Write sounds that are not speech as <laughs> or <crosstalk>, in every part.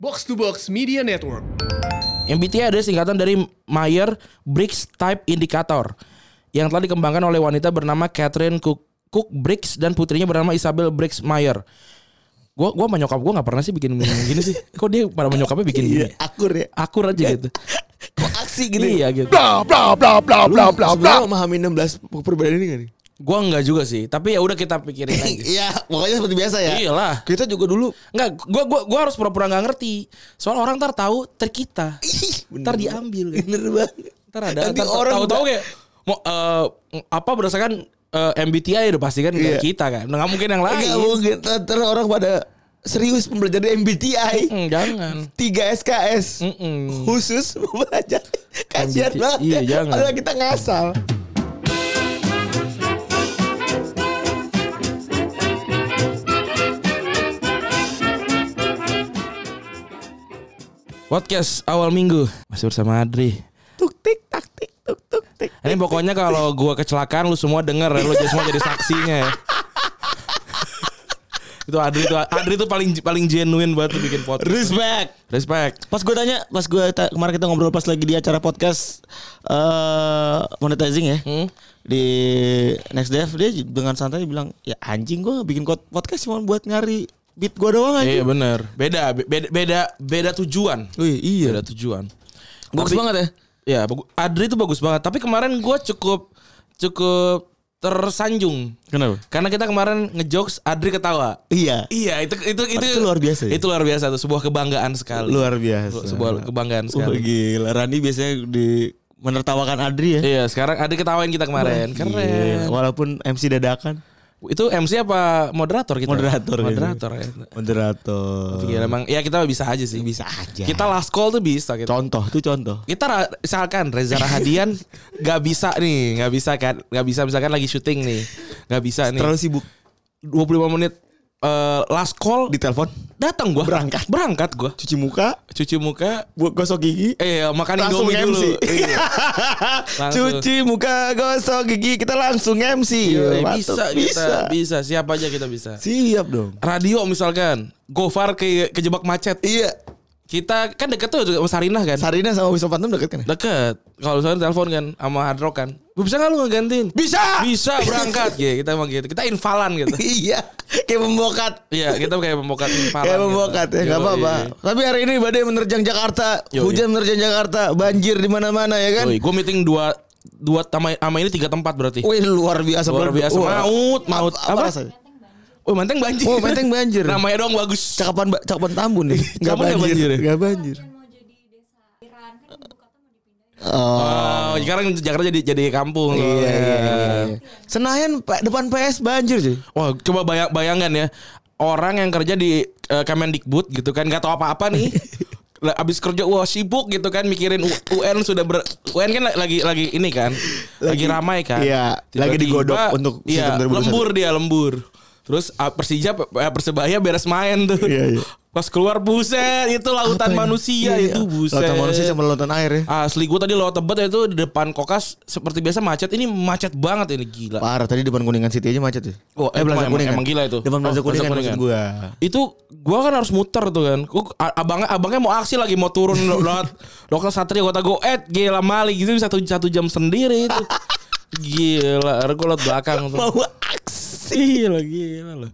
Box to Box Media Network. MBTI adalah singkatan dari Meyer Briggs Type Indicator yang telah dikembangkan oleh wanita bernama Catherine Cook, Cook Briggs dan putrinya bernama Isabel Briggs Meyer. Gua gua sama nyokap gua nggak pernah sih bikin gini sih. Kok dia pada sama nyokapnya bikin gini? Iya, akur ya. Akur aja gitu. Kok aksi gitu. Iya gitu. Bla bla bla bla bla bla bla. Sebenarnya memahami 16 perbedaan ini gak nih? Gua enggak juga sih, tapi ya udah kita pikirin <laughs> aja. Iya, pokoknya seperti biasa ya. Iyalah. Kita juga dulu Enggak, gua gua gua harus pura-pura nggak ngerti. Soal orang ntar tahu trik kita. Ntar diambil kan. <laughs> bener banget. Ntar ada Nanti ntar orang tahu-tahu kayak mau eh, apa berdasarkan eh, MBTI udah pasti kan Iya. kita kan. Nggak mungkin yang lain. Enggak mungkin ntar orang pada serius mempelajari MBTI. Mm, jangan. 3 SKS Mm-mm. khusus <laughs> belajar kasihan MBTI. banget Iya, ya. jangan. Padahal kita ngasal Podcast awal minggu masih bersama Adri. tuk tik tak tik tuk tuk tik Ini pokoknya kalau gua kecelakaan lu semua denger ya, lu semua jadi saksinya ya. <laughs> itu Adri itu Adri itu paling paling genuine banget tuh bikin podcast. respect Respect. pas gue tanya pas gue kemarin kita ngobrol pas lagi di acara podcast eh monetizing ya Hmm? di next dev dia dengan santai bilang ya anjing gue bikin podcast cuma buat nyari beat gue doang Iya anjing bener Beda beda beda beda tujuan. Wih, iya Beda tujuan. bagus Tapi- banget ya Ya, Adri itu bagus banget. Tapi kemarin gue cukup cukup tersanjung kenapa karena kita kemarin ngejokes Adri ketawa. iya Iya, itu itu itu, Itu luar biasa ya? Itu luar biasa tuh, sebuah kebanggaan sekali. luar biasa Sebuah kebanggaan Wah, sekali. gila Rani biasanya di menertawakan Adri ya Iya, sekarang Adri ketawain kita kemarin. Gila. Keren. Walaupun MC dadakan Itu MC apa moderator kita? Moderator kayaknya. Moderator ya. Moderator Iya, emang ya kita bisa aja sih. Bisa aja Kita last call tuh bisa gitu. Contoh tuh contoh Kita misalkan Reza Rahadian <laughs> nggak bisa nih, nggak bisa kan, nggak bisa misalkan lagi syuting nih, nggak bisa nih. Terlalu sibuk 25 menit eh, last call Di telepon datang gua. Berangkat. berangkat gua. Cuci muka? Cuci muka. Buat gosok gigi? Eh makan Langsung indomie dulu. MC Iya. <laughs> Langsung. Cuci muka gosok gigi Kita langsung MC Iya, Mantap. bisa, kita bisa. siapa aja kita bisa. Siap dong. Radio misalkan. Gofar ke kejebak macet. Iya kita kan deket tuh sama Sarinah kan? Sarina sama Wisma Phantom deket kan ya? deket. Kalau misalnya telepon kan sama Hard Rock kan. Bisa nggak lu ngegantiin? Bisa! Bisa berangkat. <laughs> Ya kita emang gitu. Kita infalan gitu. Iya Kayak membokat Iya kita kayak pembokat infalan Kayak gitu. membokat ya Yoi. Gak apa-apa. Tapi hari ini badai menerjang Jakarta. Yoi. Hujan menerjang Jakarta. Banjir di mana-mana ya kan? Gue meeting dua dua sama, sama ini tiga tempat berarti. Wih luar biasa. Luar biasa. Maut maut. Apa, apa? Oh menteng banjir. Oh, Menteng banjir. <laughs> Namanya doang bagus. Cakapan cakapan Tambun nih. <laughs> Enggak banjir. banjir? Enggak banjir. mau jadi desa Iran kan ibu kota mau dipindahin Oh. Oh, sekarang Jakarta jadi jadi kampung. Iya, iya, iya, iya. Senayan Pak, depan PS banjir cuy. Wah, coba bayang bayangkan ya. Orang yang kerja di eh, Kemendikbud gitu kan nggak tahu apa-apa nih. <laughs> Abis kerja wah sibuk gitu kan mikirin U- UN sudah ber UN kan lagi lagi ini kan lagi, Lagi- ramai kan iya, lagi Tiba-tiba, digodok untuk iya, sistem 2021. lembur dia lembur terus ah, Persija eh, Persebaya beres main tuh Iya, iya. pas keluar buset itu lautan Apa manusia Iya, itu buset Lautan manusia sama lautan air ya. Asli gue tadi lewat tebet itu di depan kokas seperti biasa macet. Ini macet banget ini gila. Parah tadi depan Kuningan City aja macet ya. Oh, eh Plaza emang- Kuningan. emang gila itu. Depan Oh, Plaza Plaza Kuningan Kuningan. gua. Itu gua kan harus muter tuh kan. Gua, abangnya abangnya mau aksi lagi mau turun lewat Dokter Satria Kota Goet gila Mali gitu satu satu jam sendiri itu. <laughs> Gila, gue lewat belakang tuh. Mau aksi. Gila, gila loh.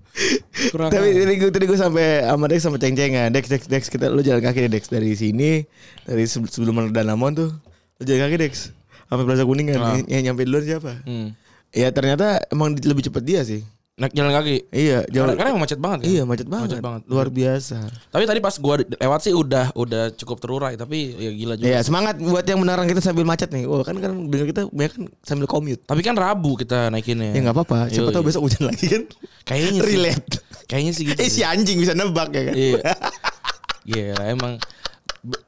Kurang Tapi tadi gue tadi gue sampai sama Dex sama ceng-cengan. Dex Dex Dex kita lu jalan kaki deh Dex dari sini dari se- sebelum ada Danamon tuh. Lu jalan kaki Dex. Sampai Plaza Kuningan. Ah. Yang nyampe duluan siapa? Hmm. Ya ternyata emang lebih cepat dia sih. Naik jalan kaki. Iya, Karena, jauh. karena emang macet banget kan? Iya, macet banget. Macet banget. Luar biasa. Tapi tadi pas gua lewat sih udah udah cukup terurai, tapi ya gila juga. Iya, semangat buat yang melarang kita sambil macet nih. Wah, kan kan denger kita banyak kan sambil commute. Tapi kan Rabu kita naikinnya. Ya nggak apa-apa. Siapa tahu besok hujan lagi kan. Kayaknya sih. Relate. Kayaknya sih gitu. Eh si anjing bisa nebak ya kan. Iya. Iya, emang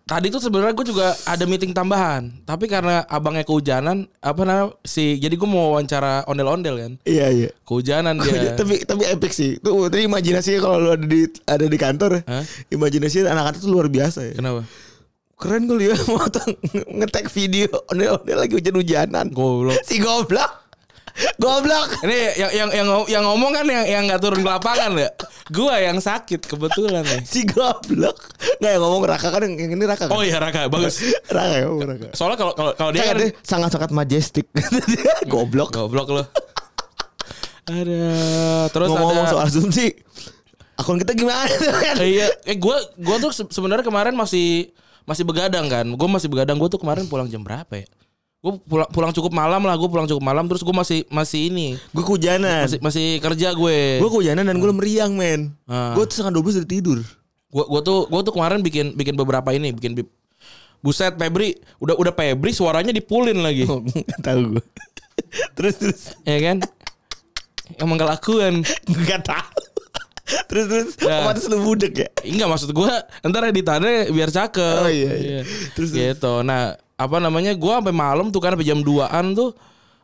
tadi tuh sebenarnya gue juga ada meeting tambahan, tapi karena abangnya kehujanan, apa namanya si jadi gue mau wawancara ondel-ondel kan, Iya, iya. kehujanan dia. tapi tapi epic sih. Tuh tadi imajinasinya kalau lu ada di ada di kantor, Hah? imajinasi anak-anak tuh luar biasa ya. Kenapa? Keren kali ya mau ngetek video ondel-ondel lagi hujan-hujanan. Goblok. Si goblok. Goblok. Ini yang yang yang, yang ngomong kan yang yang nggak turun ke lapangan ya. Gua yang sakit kebetulan nih. Si goblok. Enggak yang ngomong Raka kan yang, ini Raka. Kan? Oh iya Raka bagus. <laughs> Raka ya, ngomong Raka. Soalnya kalau kalau kalau dia kan kan sangat-sangat majestic. <laughs> goblok. goblok lo. Ada terus Ngomong-ngomong ada soal asumsi. Akun kita gimana tuh <laughs> kan? Iya, eh gua gua tuh se- sebenarnya kemarin masih masih begadang kan. Gua masih begadang. Gua tuh kemarin pulang jam berapa ya? Gue pulang pulang cukup malam lah. Gue pulang cukup malam. Terus gue masih masih ini Gue kehujanan. masih masih kerja gue. Gue kehujanan dan gue meriang men. Ah. Gue tuh setengah 12 udah tidur. Gue gua tuh gua tuh kemarin bikin bikin beberapa ini, bikin bi- buset Febri udah udah Febri suaranya dipulin lagi. Oh, Gak tahu gue. <laughs> terus terus. ya kan? Emang kelakuan. Gak tahu. terus terus. Ya. Otomatis lu budek ya. Enggak maksud gua ntar editannya biar cakep. Oh, iya, iya. Terus, terus. gitu. Nah, apa namanya? Gua sampai malam tuh kan sampai jam 2-an tuh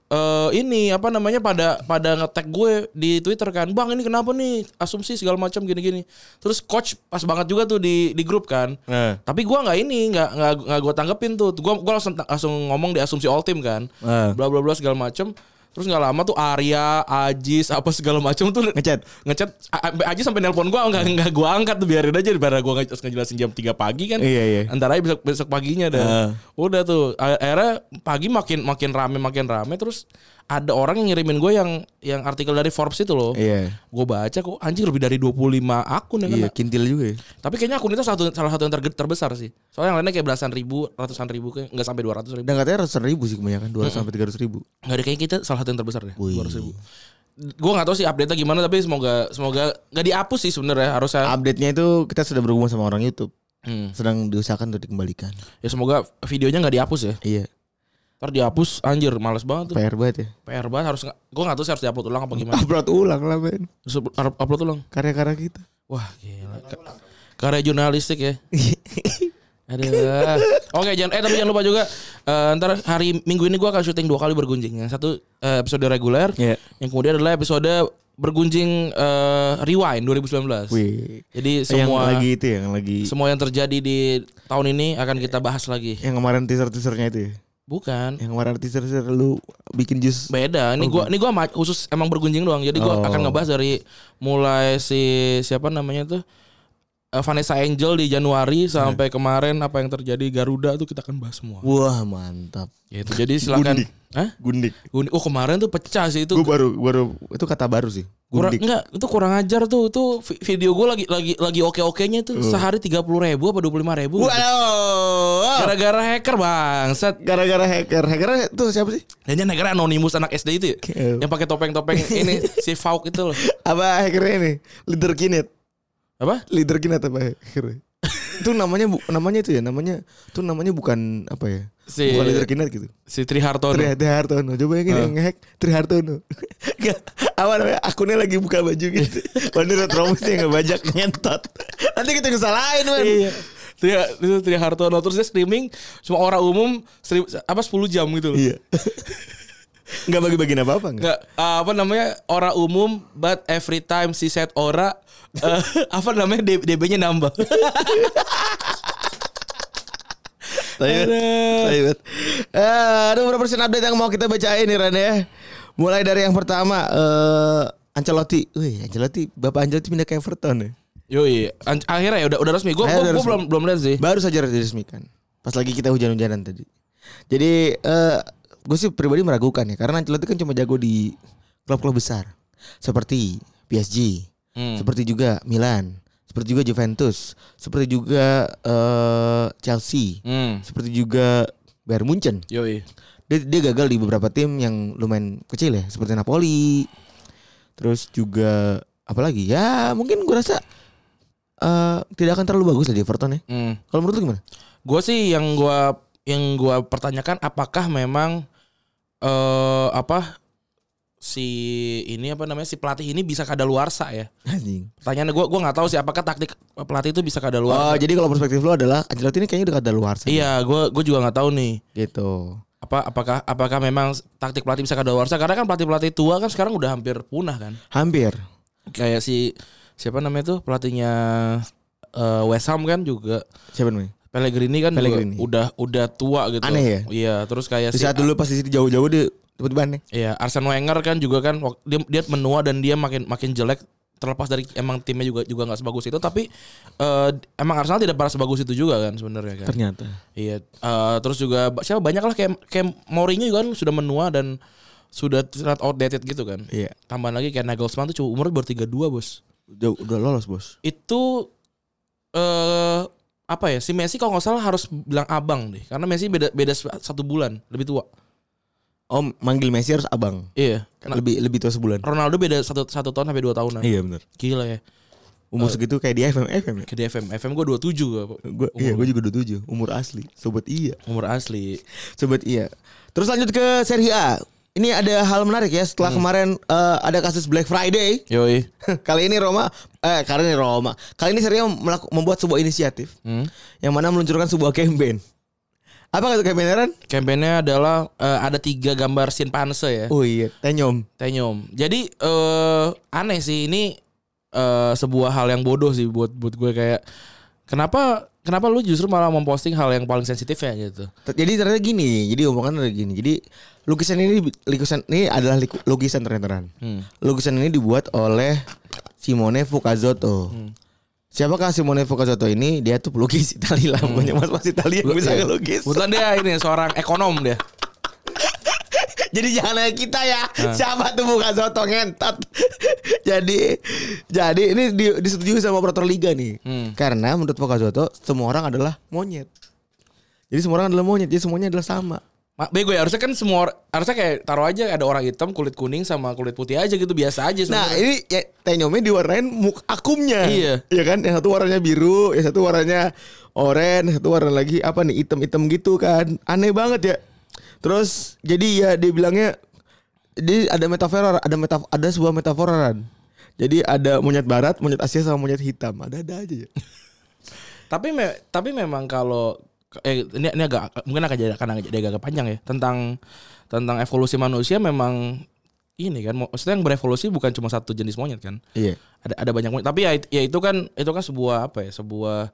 eh ini apa namanya pada pada nge-tag gue di Twitter kan. Bang, ini kenapa nih? Asumsi segala macam gini-gini. Terus coach pas banget juga tuh di di grup kan. Nah. Tapi gua nggak ini, nggak nggak nggak gua tanggepin tuh. Gua gua langsung langsung ngomong di asumsi all team kan. Ah. Bla bla bla segala macam. Terus nggak lama tuh Arya, Ajis, apa segala macam tuh Ngechat. ngechat A- A- Aji sampai nelpon gua enggak enggak gua angkat tuh biarin aja daripada gua nge- ngejelasin jam 3 pagi kan. Iya, iya. Antara besok besok paginya dah. Ah. Udah tuh akhirnya pagi makin makin rame makin rame terus ada orang yang ngirimin gue yang yang artikel dari Forbes itu loh. Iya. Gue baca kok anjing lebih dari 25 akun yang Iya, kena. kintil juga ya. Tapi kayaknya akun itu satu, salah satu yang ter- terbesar sih. Soalnya yang lainnya kayak belasan ribu, ratusan ribu kayak enggak sampai 200 ribu. Dan katanya ratusan ribu sih kebanyakan, 200 sampai 300 ribu. Enggak ada kayaknya kita salah satu yang terbesar deh. Wih. 200 ribu. Gue gak tahu sih update-nya gimana tapi semoga semoga nggak dihapus sih sebenarnya harusnya. Update-nya itu kita sudah berhubungan sama orang YouTube. Hmm. Sedang diusahakan untuk dikembalikan. Ya semoga videonya nggak dihapus ya. Iya, Ntar dihapus anjir males banget tuh. PR banget ya. PR banget harus nggak- gua nggak tahu sih harus diupload ulang apa gimana. Upload ulang lah men. Up- upload ulang. Karya-karya kita. Wah gila. Ka- Karya jurnalistik ya. <laughs> Aduh. Oke jangan eh tapi jangan lupa juga eh, ntar hari Minggu ini gua akan syuting dua kali bergunjing. Yang satu eh, episode reguler, Iya. yang kemudian adalah episode bergunjing eh, rewind 2019. Wih. Jadi yang semua lagi itu ya, yang lagi semua yang terjadi di tahun ini akan kita bahas lagi. yang kemarin teaser-teasernya itu ya. Bukan. Yang kemarin teaser-teaser lu bikin jus. Beda. Ini gua ini gua khusus emang bergunjing doang. Jadi gua Oh. akan ngebahas dari mulai si siapa namanya tuh eh, Vanessa Angel di Januari sampai kemarin apa yang terjadi Garuda tuh kita akan bahas semua. Wah, mantap. Gitu. Jadi silakan. Gundik. Hah? Gundik. Gundik. Oh kemarin tuh pecah sih itu. Gue baru baru itu kata baru sih. Kurang enggak itu kurang ajar tuh itu vi- video gue lagi lagi lagi oke okenya tuh sehari tiga puluh ribu apa dua puluh lima ribu gara-gara hacker bangsat Gara-gara hacker. Hackernya itu siapa sih? dan hacker anonimus anak SD itu ya Oke. yang pakai topeng-topeng <laughs> ini si Fauk itu loh Apa hackernya ini? Leader Kinet. apa Leader Kinet apa hackernya? Itu namanya bu, namanya itu ya namanya itu namanya bukan apa ya? Si- bukan leader kinet gitu. si Tri Hartono. Tri, Tri Hartono. Coba yang ini yang ngehack Tri Hartono. <laughs> Nggak, apa namanya? Akunnya lagi buka baju gitu. <laughs> Waduh retromusnya nggak bajak ngentot. Nanti kita ngesalahin man Iya. Tri, itu Tri Hartono. Terus dia streaming cuma orang umum stream, apa 10 jam gitu loh. iya <laughs> nggak bagi-bagiin apa-apa nggak Nggak, uh, apa namanya orang umum but every time si set ora uh, <laughs> apa namanya DB-nya nambah. <laughs> Tapi Tapi Eh, Ada beberapa persen update yang mau kita bacain nih Ran ya Mulai dari yang pertama eh Ancelotti Wih Ancelotti Bapak Ancelotti pindah ke Everton ya Yoi, an- akhirnya ya udah udah resmi. Gue belum belum lihat sih. Baru saja diresmikan. Pas lagi kita hujan-hujanan tadi. Jadi eh gue sih pribadi meragukan ya karena Ancelotti kan cuma jago di klub-klub besar seperti PSG, Hmm. seperti juga Milan, seperti juga Juventus, seperti juga eh Chelsea, Hmm. seperti juga Bayern Munchen. Yoi. Dia, dia gagal di beberapa tim yang lumayan kecil ya, seperti Napoli. Terus juga apalagi ya mungkin gue rasa eh tidak akan terlalu bagus lah di Everton ya. Hmm. Kalau menurut lu gimana? Gue sih yang gua yang gua pertanyakan apakah memang eh apa si ini apa namanya si pelatih ini bisa kadaluarsa ya? Anjing. Pertanyaannya gue gua nggak tahu sih apakah taktik pelatih itu bisa Oh, kadaluarsa. jadi kalau perspektif lu adalah Ancelotti ini kayaknya udah kada luar iya, gue gue juga nggak tahu nih. Gitu. Apa apakah apakah memang taktik pelatih bisa kadaluarsa? Karena kan pelatih pelatih tua kan sekarang udah hampir punah kan. Hampir. Kayak si siapa namanya tuh pelatihnya eh, West Ham kan juga Siapa namanya? Pellegrini kan Pellegrini. udah udah tua gitu. Aneh ya? Iya, terus kayak Di si saat dulu pas di jauh-jauh dia tiba-tiba aneh. Iya, Arsene Wenger kan juga kan dia dia menua dan dia makin makin jelek terlepas dari emang timnya juga juga nggak sebagus itu tapi eh, emang Arsenal tidak pernah sebagus itu juga kan sebenarnya kan. Ternyata. Iya, eh, terus juga siapa banyak lah kayak kayak Mourinho juga kan sudah menua dan sudah sangat outdated gitu kan. Iya. Tambahan lagi kayak Nagelsmann tuh cuma umurnya baru 32, Bos. Udah, udah lolos, Bos. Itu eh apa ya? Si Messi kalau nggak salah harus bilang abang deh karena Messi beda beda satu bulan lebih tua. Om manggil Messi harus abang. Iya. Nah, lebih lebih tua sebulan. Ronaldo beda satu satu tahun sampai dua tahunan. Iya benar. Gila ya. Umur segitu kayak di FM FM ya. Ke di FM. FM gue 27 gue. Gua, iya, gue juga 27. Umur asli. Sobat iya. Umur asli. Sobat iya. Terus lanjut ke Serie A. Ini ada hal menarik ya setelah kemarin eh, ada kasus Black Friday. Yoi. <laughs> kali ini Roma eh kali ini Roma. Kali ini Serie A melaku- membuat sebuah inisiatif Hmm. yang mana meluncurkan sebuah campaign. Apa kata campaign Ran? Kampanye adalah eh, ada tiga gambar simpanse ya. Oh iya, tenyom. Tenyom. Jadi eh aneh sih ini eh sebuah hal yang bodoh sih buat buat gue kayak kenapa kenapa lu justru malah memposting hal yang paling sensitif ya gitu. Jadi ternyata gini, jadi omongan ada gini. Jadi lukisan ini lukisan ini adalah lukisan ternyata. Hmm. Lukisan ini dibuat oleh Simone Fucazotto. Siapakah Simone Fucazotto ini? Dia tuh pelukis Italia lah, pokoknya mas-mas Italia yang bisa Iya. ngelukis. Kebetulan dia ini seorang ekonom dia. Jadi jangan nanya kita ya, siapa tuh Fucazotto ngentot. <laughs> jadi jadi ini di, disetujui sama operator liga nih. Hmm. Karena menurut Fucazotto semua orang adalah monyet. Jadi semua orang adalah monyet, jadi semuanya adalah sama. Ma- Bego ya harusnya kan semua harusnya kayak taruh aja ada orang hitam kulit kuning sama kulit putih aja gitu biasa aja Nah sebenarnya. ini ya, tenyomnya diwarnain muk akumnya. Iya. Iya kan? Yang satu warnanya biru, yang satu warnanya oranye, satu warna lagi apa nih hitam-hitam gitu kan. Aneh banget ya. Terus jadi ya dia bilangnya jadi ada metafora, ada metaf ada sebuah metafora kan. Jadi ada monyet barat, monyet Asia sama monyet hitam. Ada-ada aja ya. <laughs> Tapi me- tapi memang kalau eh ini, ini agak mungkin akan jadi akan jadi agak panjang ya tentang tentang evolusi manusia memang ini kan maksudnya yang berevolusi bukan cuma satu jenis monyet kan. Iya. Ada ada banyak monyet. Tapi ya, ya itu kan itu kan sebuah apa ya? Sebuah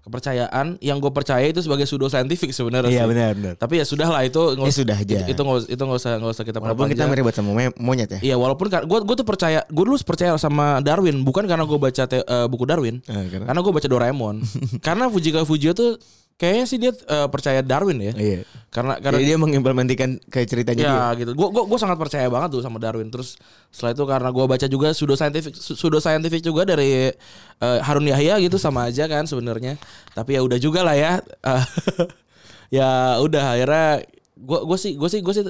kepercayaan yang gue percaya itu sebagai pseudo scientific sebenarnya Iya sih. benar benar. Tapi ya sudah lah itu Ya sudah aja. Itu nggak itu nggak usah nggak usah kita Walaupun kita mirip sama mo- monyet ya. Iya walaupun gue gue tuh percaya gue dulu percaya sama Darwin bukan karena gue baca te- eh, buku Darwin Eh, karena- karena gue baca Doraemon <laughs> karena Fujika Fujio tuh kayaknya sih dia eh, percaya Darwin ya. Iya. karena karena Jadi dia mengimplementasikan kayak ceritanya dia. ya gitu. Gue gue sangat percaya banget tuh sama Darwin. Terus setelah itu karena gue baca juga pseudo scientific pseudo scientific juga dari eh, Harun Yahya gitu sama aja kan sebenarnya. Tapi ya udah juga lah ya. Eh, <laughs> ya udah akhirnya gue gue sih gue sih gue sih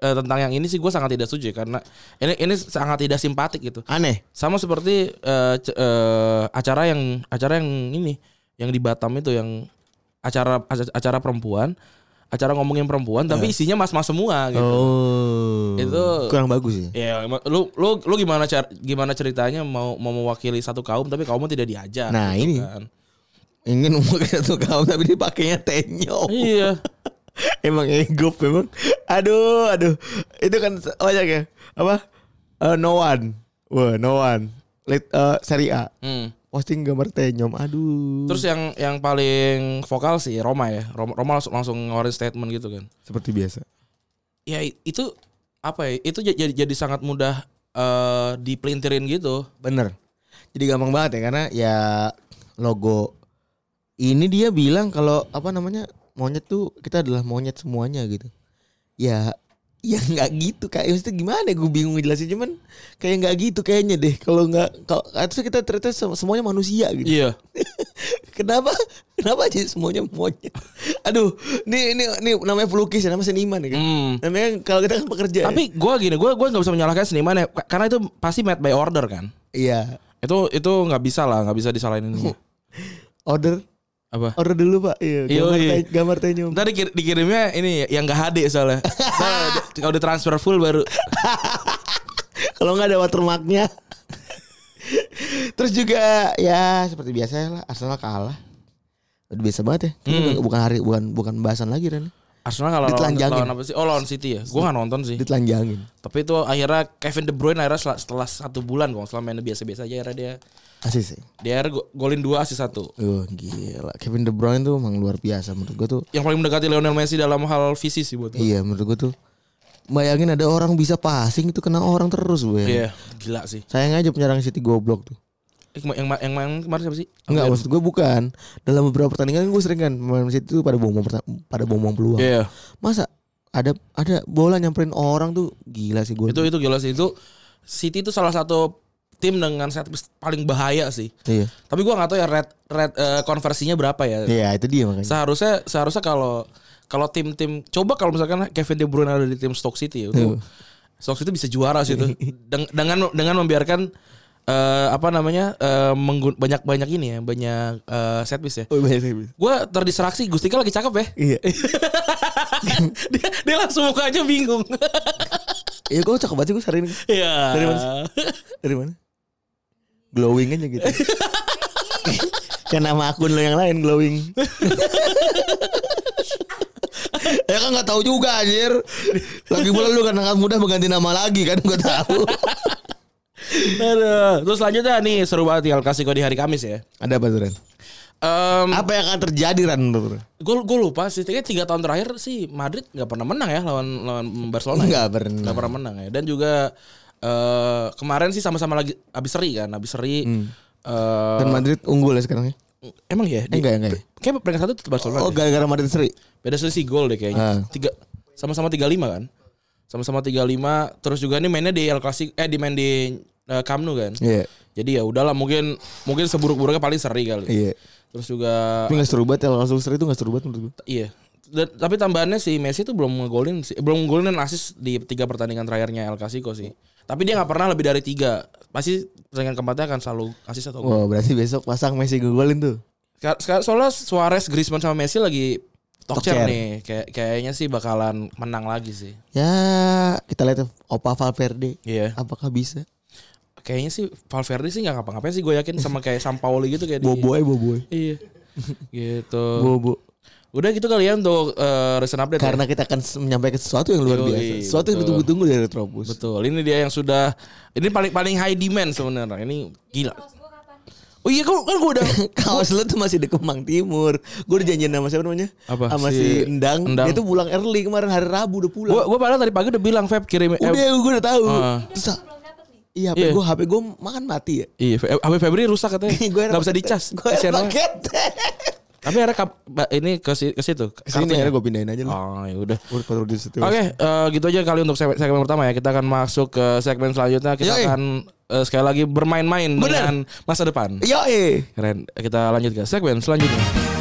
eh, tentang yang ini sih gue sangat tidak setuju ya, karena ini ini sangat tidak simpatik gitu. Aneh. sama seperti c- eh, acara yang acara yang ini yang di Batam itu yang acara acara- perempuan acara ngomongin perempuan tapi isinya mas-mas semua gitu Oh. Itu- kurang bagus ya. ya emang- lu lu lu gimana car gimana ceritanya mau mau mewakili satu kaum tapi kaumnya tidak diajak Nah, gitu ini. kan. Ingin memakai satu kaum tapi dipakainya tenyom. iya <laughs> emang ego memang. Aduh, aduh. Itu kan banyak ya. Apa? Eh, no one. Wah, no one. Let, eh, seri A. Hmm. Posting gambar tenyom. Aduh. terus yang yang paling vokal sih Roma ya Roma, Roma langsung langsung ngeluarin statement gitu kan seperti biasa. ya itu apa ya itu jadi jadi sangat mudah eh dipelintirin gitu Bener. Jadi gampang banget ya karena ya logo ini dia bilang kalau apa namanya monyet tuh kita adalah monyet semuanya gitu. Ya ya <laughs> nggak gitu kayak maksudnya gimana gue bingung jelasin cuman kayak nggak gitu kayaknya deh. Kalau nggak kalau harusnya kita ternyata sem- semuanya manusia gitu. Iya. <laughs> Kenapa? Kenapa aja semuanya monyet? <laughs> Aduh ini ini ini namanya pelukis ya namanya seniman ya kan Hmm. namanya kalau kita kan pekerja ya. Tapi gue gini, gue gue nggak bisa menyalahkan seniman ya, Ka- karena itu pasti made by order kan. iya. Itu itu nggak bisa lah, nggak bisa disalahin ini. order Apa? order dulu pak iya gambar, Yoi. te- gambar tenyum Ntar dikir- dikirimnya ini yang nggak HD soalnya. <laughs> Kalau ditransfer full baru. <laughs> Kalau nggak ada watermarknya. <laughs> Terus juga ya seperti biasa lah Arsenal kalah. Udah biasa banget ya. Hmm. bukan hari bukan bukan bahasan lagi Ren. Arsenal kalau lawan, Ditelanjangin. lawan apa sih? Oh lawan City ya. Gue nggak nonton sih. Ditelanjangin. Tapi itu akhirnya Kevin De Bruyne akhirnya setelah, setelah satu bulan kok selama mainnya biasa-biasa aja akhirnya dia Asis sih. go- golin dua asis satu. Oh gila. Kevin De Bruyne tuh emang luar biasa menurut gue tuh. Yang paling mendekati Lionel Messi dalam hal visi sih buat gue. Iya menurut gue tuh bayangin ada orang bisa passing itu kena orang terus gue. Iya, gila sih. Sayang aja penyerang City goblok tuh. Eh, yang yang yang main kemarin siapa sih? Enggak maksud gue bukan. Dalam beberapa pertandingan gue sering kan Man City tuh pada buang pada buang peluang. Iya. Masa ada ada bola nyamperin orang tuh gila sih gue. Itu itu gila sih itu City itu salah satu tim dengan set piece paling bahaya sih. Iya. Tapi gua nggak tahu ya red red eh, konversinya berapa ya. Iya, itu dia makanya. Seharusnya seharusnya kalau kalau tim-tim coba kalau misalkan Kevin De Bruyne ada di tim Stoke City itu Tuh. Stoke City bisa juara sih itu. Deng- dengan dengan membiarkan eh, apa namanya eh, menggun- banyak banyak ini ya banyak eh, set piece ya. Oh, banyak sekali. Gue terdistraksi Gustika lagi cakep ya. Iya. <laughs> dia, dia langsung mukanya bingung. Iya, gue cakep banget sih gue hari ini. Iya. Dari mana sih? Dari mana? Glowing aja gitu. <laughs> Kayak nama akun lo yang lain glowing. ya kan nggak tahu juga anjir. Lagi pula lu kan sangat mudah mengganti nama lagi kan gue tahu. Aduh. Terus selanjutnya nih seru banget El Clasico di hari Kamis ya. Ada apa tuh Ren? Em, Apa yang akan terjadi Ran menurut gue gue lupa sih. Kayaknya tiga tahun terakhir sih Madrid nggak pernah menang ya lawan lawan Barcelona. ya. Nggak pernah. Nggak pernah menang ya. Dan juga eh kemarin sih sama-sama lagi abis seri kan, abis seri. eh, Dan Madrid unggul ya sekarang ya? emang ya? Eh, enggak, enggak ya? Kayak peringkat satu tetap Barcelona. Oh gara-gara Madrid seri? Beda selisih gol deh kayaknya. Ah. Tiga sama-sama 35 kan? Sama-sama 35 terus juga ini mainnya di El Clasico eh di main di eh, Camp Nou kan. Iya. Jadi ya udahlah mungkin mungkin seburuk-buruknya paling seri kali. Iya. Terus juga Tapi gak seru banget ya langsung seri itu gak seru banget menurut gue. iya. Dan- tapi tambahannya si Messi tuh belum ngegolin sih, belum ngegolin dan asis di tiga pertandingan terakhirnya El Clasico sih. Tapi dia nggak pernah lebih dari tiga. Pasti pertandingan keempatnya akan selalu asis atau gol. Wah berarti besok pasang Messi ngegolin tuh. Sekarang soalnya Suarez, Griezmann sama Messi lagi Tokcer. nih. Kayak kayaknya sih bakalan menang lagi sih. Ya kita lihat Opa Valverde. Iya. Apakah bisa? Kayaknya sih Valverde sih nggak ngapa-ngapain sih gue yakin sama kayak Sampaoli gitu kayak di- Boboy boboy. Iya. <laughs> gitu. Bobo. Udah gitu kali ya untuk eh, recent update. ya? Karena kita akan menyampaikan sesuatu yang luar Yoi, biasa. Sesuatu yang betul. ditunggu-tunggu dari Retropus. Betul. Ini dia yang sudah ini paling paling high demand sebenarnya. Ini gila. Oh iya kan kan gue udah <laughs> Kaos lu tuh masih di Kemang Timur. Gue udah janjian sama siapa namanya? Apa? Sama Si si, Endang. Endang. Dia tuh pulang early kemarin hari Rabu udah pulang. gue padahal tadi pagi udah bilang Feb kirim eh, udah gue udah. Ah. Terus belum dapet nih. iya HP Iya. gue HP gue makan mati ya. Iya, HP Febri rusak katanya. <laughs> Gue Gak bisa dicas. Gue paket. <laughs> Tapi akhirnya kap- ini ke ke situ. Ke sini kartunya. akhirnya gue pindahin aja lah. Oh, ya udah. Gue kontrol di situ. Oke, eh, gitu aja kali untuk segmen, segmen pertama ya. Kita akan masuk ke segmen selanjutnya. Kita Yoi. akan eh, sekali lagi bermain-main dengan masa depan. Yo eh. Keren. Kita lanjut ke segmen selanjutnya.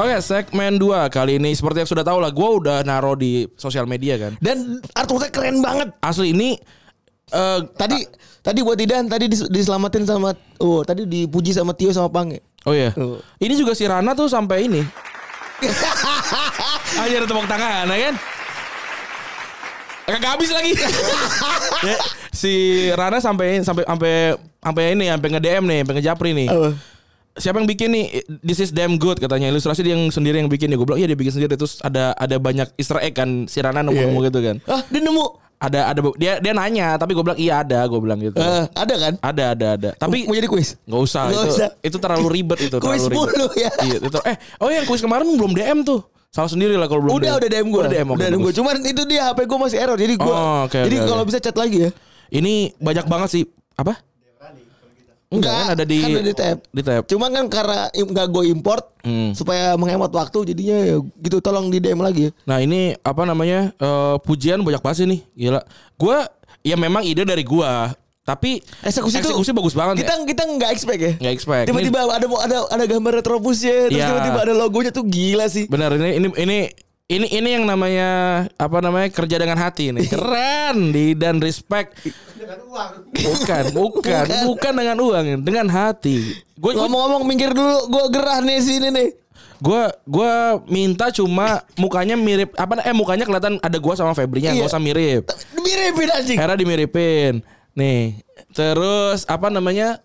Oke, segmen 2 kali ini seperti yang sudah tahu lah, gue udah naro di sosial media kan. Dan artworknya keren banget. Asli ini eh Tadi tadi buat Idan tadi dis- diselamatin sama oh tadi dipuji sama Tio sama Pange. oh iya. Tuh. Ini juga si Rana tuh sampai ini. <laughs> Aja ada tepuk tangan, ya kan? Kagak habis lagi. <laughs> Ya, si Rana sampai sampai sampai sampai ini sampai nge-DM nih, sampai ngejapri nih. Apa? Siapa yang bikin nih? This is damn good katanya. Ilustrasi dia yang sendiri yang bikin nih. Gue bilang iya dia bikin sendiri. Terus ada ada banyak Easter egg kan. Si Rana nemu-nemu Iya. gitu kan. Ah, dia nemu. Ada ada dia dia nanya tapi gue bilang iya ada. Gue bilang gitu. Eh, ada kan? Ada ada ada. Tapi mau jadi kuis. nggak usah. Nggak itu, usah. itu terlalu ribet itu. <laughs> Kuis terlalu ribet. mulu ya. Iya, itu. Eh, oh yang kuis kemarin belum DM tuh. Salah sendiri lah kalau belum Udah udah DM gue. Udah DM, oke, udah DM gue. Cuman itu dia HP gue masih error. Jadi gue. Oh, oke, jadi oke, kalau oke. bisa chat lagi ya. Ini banyak banget sih. Apa? Enggak kan ada di kan ada di tab. Di tab. Cuman kan karena im- nggak gue import Hmm. supaya menghemat waktu jadinya ya gitu tolong di DM lagi ya. Nah ini apa namanya eh, pujian banyak banget sih nih gila. Gua ya memang ide dari gua tapi Eksekusi, eksekusi bagus banget Kita ya. kita nggak expect ya. Nggak expect. Tiba-tiba ada ada ada gambar retrobusnya terus Iya. tiba-tiba ada logonya tuh gila sih. Benar ini ini ini ini ini yang namanya apa namanya kerja dengan hati ini keren <laughs> di dan respect <laughs> bukan bukan bukan dengan uang dengan hati gue Ngomong-ngomong minggir dulu, gue gerah nih sini nih. gue gue minta cuma mukanya mirip apa eh mukanya kelihatan ada gua sama Febrinya Iya. nggak usah mirip Miripin anjing. Era dimiripin. Nih, terus apa namanya?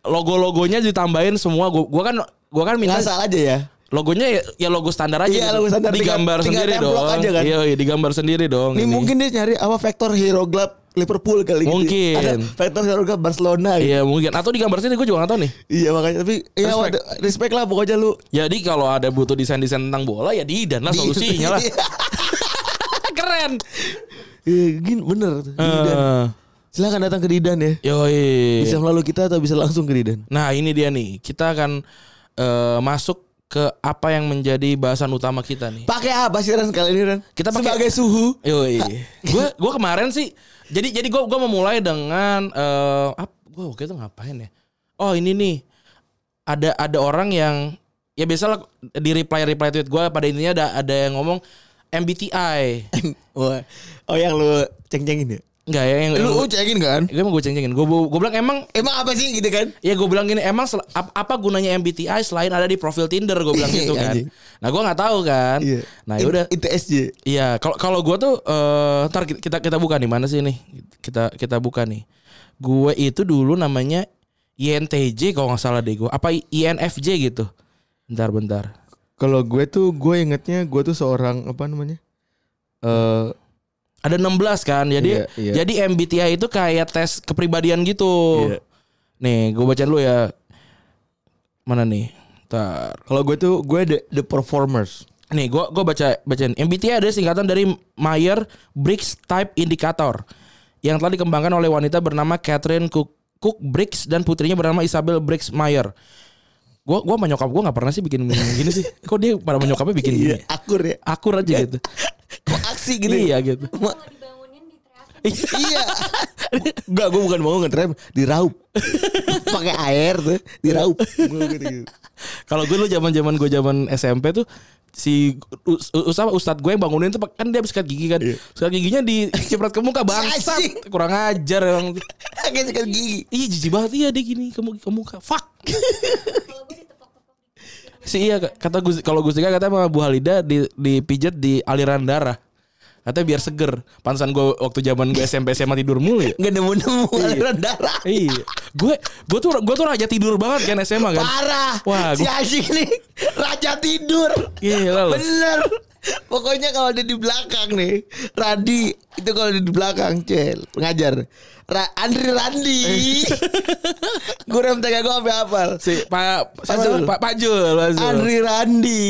Logo-logonya ditambahin semua. Gua, gua kan gua kan minta Ngasal aja ya. Logonya ya, ya logo standar aja. Iya, gitu. logo standar. Digambar Tinggal- sendiri tinggal dong. aja kan? Iya, iya, digambar sendiri dong. Ini mungkin dia nyari apa vektor hero club Liverpool kali gitu. Mungkin. Ada vektor hero club Barcelona gitu. Iya mungkin. Atau digambar sendiri gue juga gak tahu nih. Iya makanya tapi ya Respect. waduh, respect lah pokoknya lu. Jadi kalau ada butuh desain-desain tentang bola ya di dan lah solusinya lah. <laughs> <laughs> Keren. Iya, gini bener. Didan. Eh, Silakan datang ke Didan ya. Yoi. Bisa melalui kita atau bisa langsung ke Didan. Nah ini dia nih. Kita akan eh, masuk ke apa yang menjadi bahasan utama kita nih. Pakai apa sih Ran kali ini Ran? Kita pakai- sebagai suhu. Yoi. <laughs> Gue gue kemarin sih. Jadi jadi gue gue memulai dengan eh apa? Gue waktu itu ngapain ya? Oh ini nih. Ada ada orang yang ya biasalah di reply reply tweet gue pada intinya ada ada yang ngomong MBTI. <laughs> Oh yang lu ceng-cengin ya? Enggak ya yang, yang Lu cengin kan? gue emang gue ceng-cengin. Gue gue bilang emang Emang apa sih gitu kan? Ya gue bilang gini emang sel- ap- apa gunanya MBTI selain ada di profil Tinder gue bilang <laughs> gitu kan. Nah gue nggak tahu kan. Iya. Nah yaudah. Itu SJ. Iya kalau kalau gue tuh eh ntar kita kita buka nih mana sih nih kita kita buka nih. Gue itu dulu namanya INTJ kalau nggak salah deh gue. Apa INFJ gitu. Bentar bentar. Kalau gue tuh gue ingetnya gue tuh seorang apa namanya? Eh Ada 16 kan. Jadi Iya, iya. jadi MBTI itu kayak tes kepribadian gitu. Iya. Nih gue bacain dulu ya. Mana nih? Ntar. kalau gue tuh gue the, the performers. Nih, gua gua baca bacain. MBTI ada singkatan dari Meyer Briggs Type Indicator yang telah dikembangkan oleh wanita bernama Catherine Cook, Cook Briggs dan putrinya bernama Isabel Briggs Meyer. Gua gua sama nyokap gua nggak pernah sih bikin gini sih. Kok dia pada sama nyokapnya bikin gini? Iya, akur ya. Akur aja gitu. <laughs> Kok aksi gitu. Iya gitu. Ma-. Iya. Enggak, gue bukan mau ngetrem, diraup. <laughs> Pakai air tuh, diraup. Gitu. Kalau gue lu zaman-zaman gue zaman SMP tuh si us- ustaz ustad gue yang bangunin tuh kan dia habis sikat gigi kan. Sikat giginya diciprat ke muka bangsat. <laughs> Kurang ajar emang. Kayak sikat gigi. Ih jijik banget iya dia gini ke, mu- ke muka. Fuck. <laughs> Si iya kata Gus kalau Gus Dika katanya sama Bu Halida di dipijat di aliran darah. Katanya biar seger. Pantesan gue waktu zaman gue SMP SMA tidur mulu ya. Nggak nemu-nemu aliran darah. iya. Gue gue tuh gue tuh raja tidur banget kan SMA kan. Parah. Wah, si gua- anjing <laughs> nih raja tidur. Lu. Bener. Pokoknya kalau dia di belakang nih, Radi itu kalau di belakang, cel pengajar. Ra Andri Randi. <laughs> gue rem tega gue sampai hafal. Si Pak namanya? Pak Pak Jul, Pak Zul. Andri Randi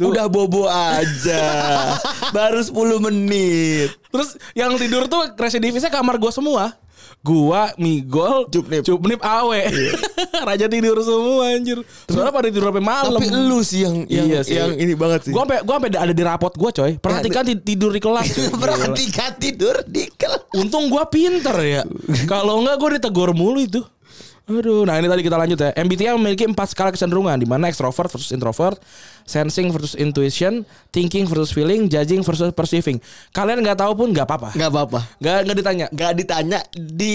udah bobo aja <laughs> baru 10 menit Terus yang tidur tuh residivisnya kamar gua semua. Gua, Migol, Cupnip. Cupnip Awe. <laughs> Raja tidur semua anjir. Soalnya pada tidur sampai malam. tapi lu sih yang yang, Iya sih. yang ini banget sih Gua sampai gua sampai ada di rapot gua coy. Perhatikan ti- tidur di kelas. <laughs> perhatikan tidur di kelas Untung gua pinter ya. <laughs> Kalau enggak gua ditegur mulu itu. Aduh, nah ini tadi kita lanjut ya. MBTI memiliki empat skala kecenderungan di mana extrovert versus introvert, sensing versus intuition, thinking versus feeling, judging versus perceiving. Kalian nggak tahu pun nggak apa-apa. nggak apa-apa Nggak nggak ditanya. nggak ditanya di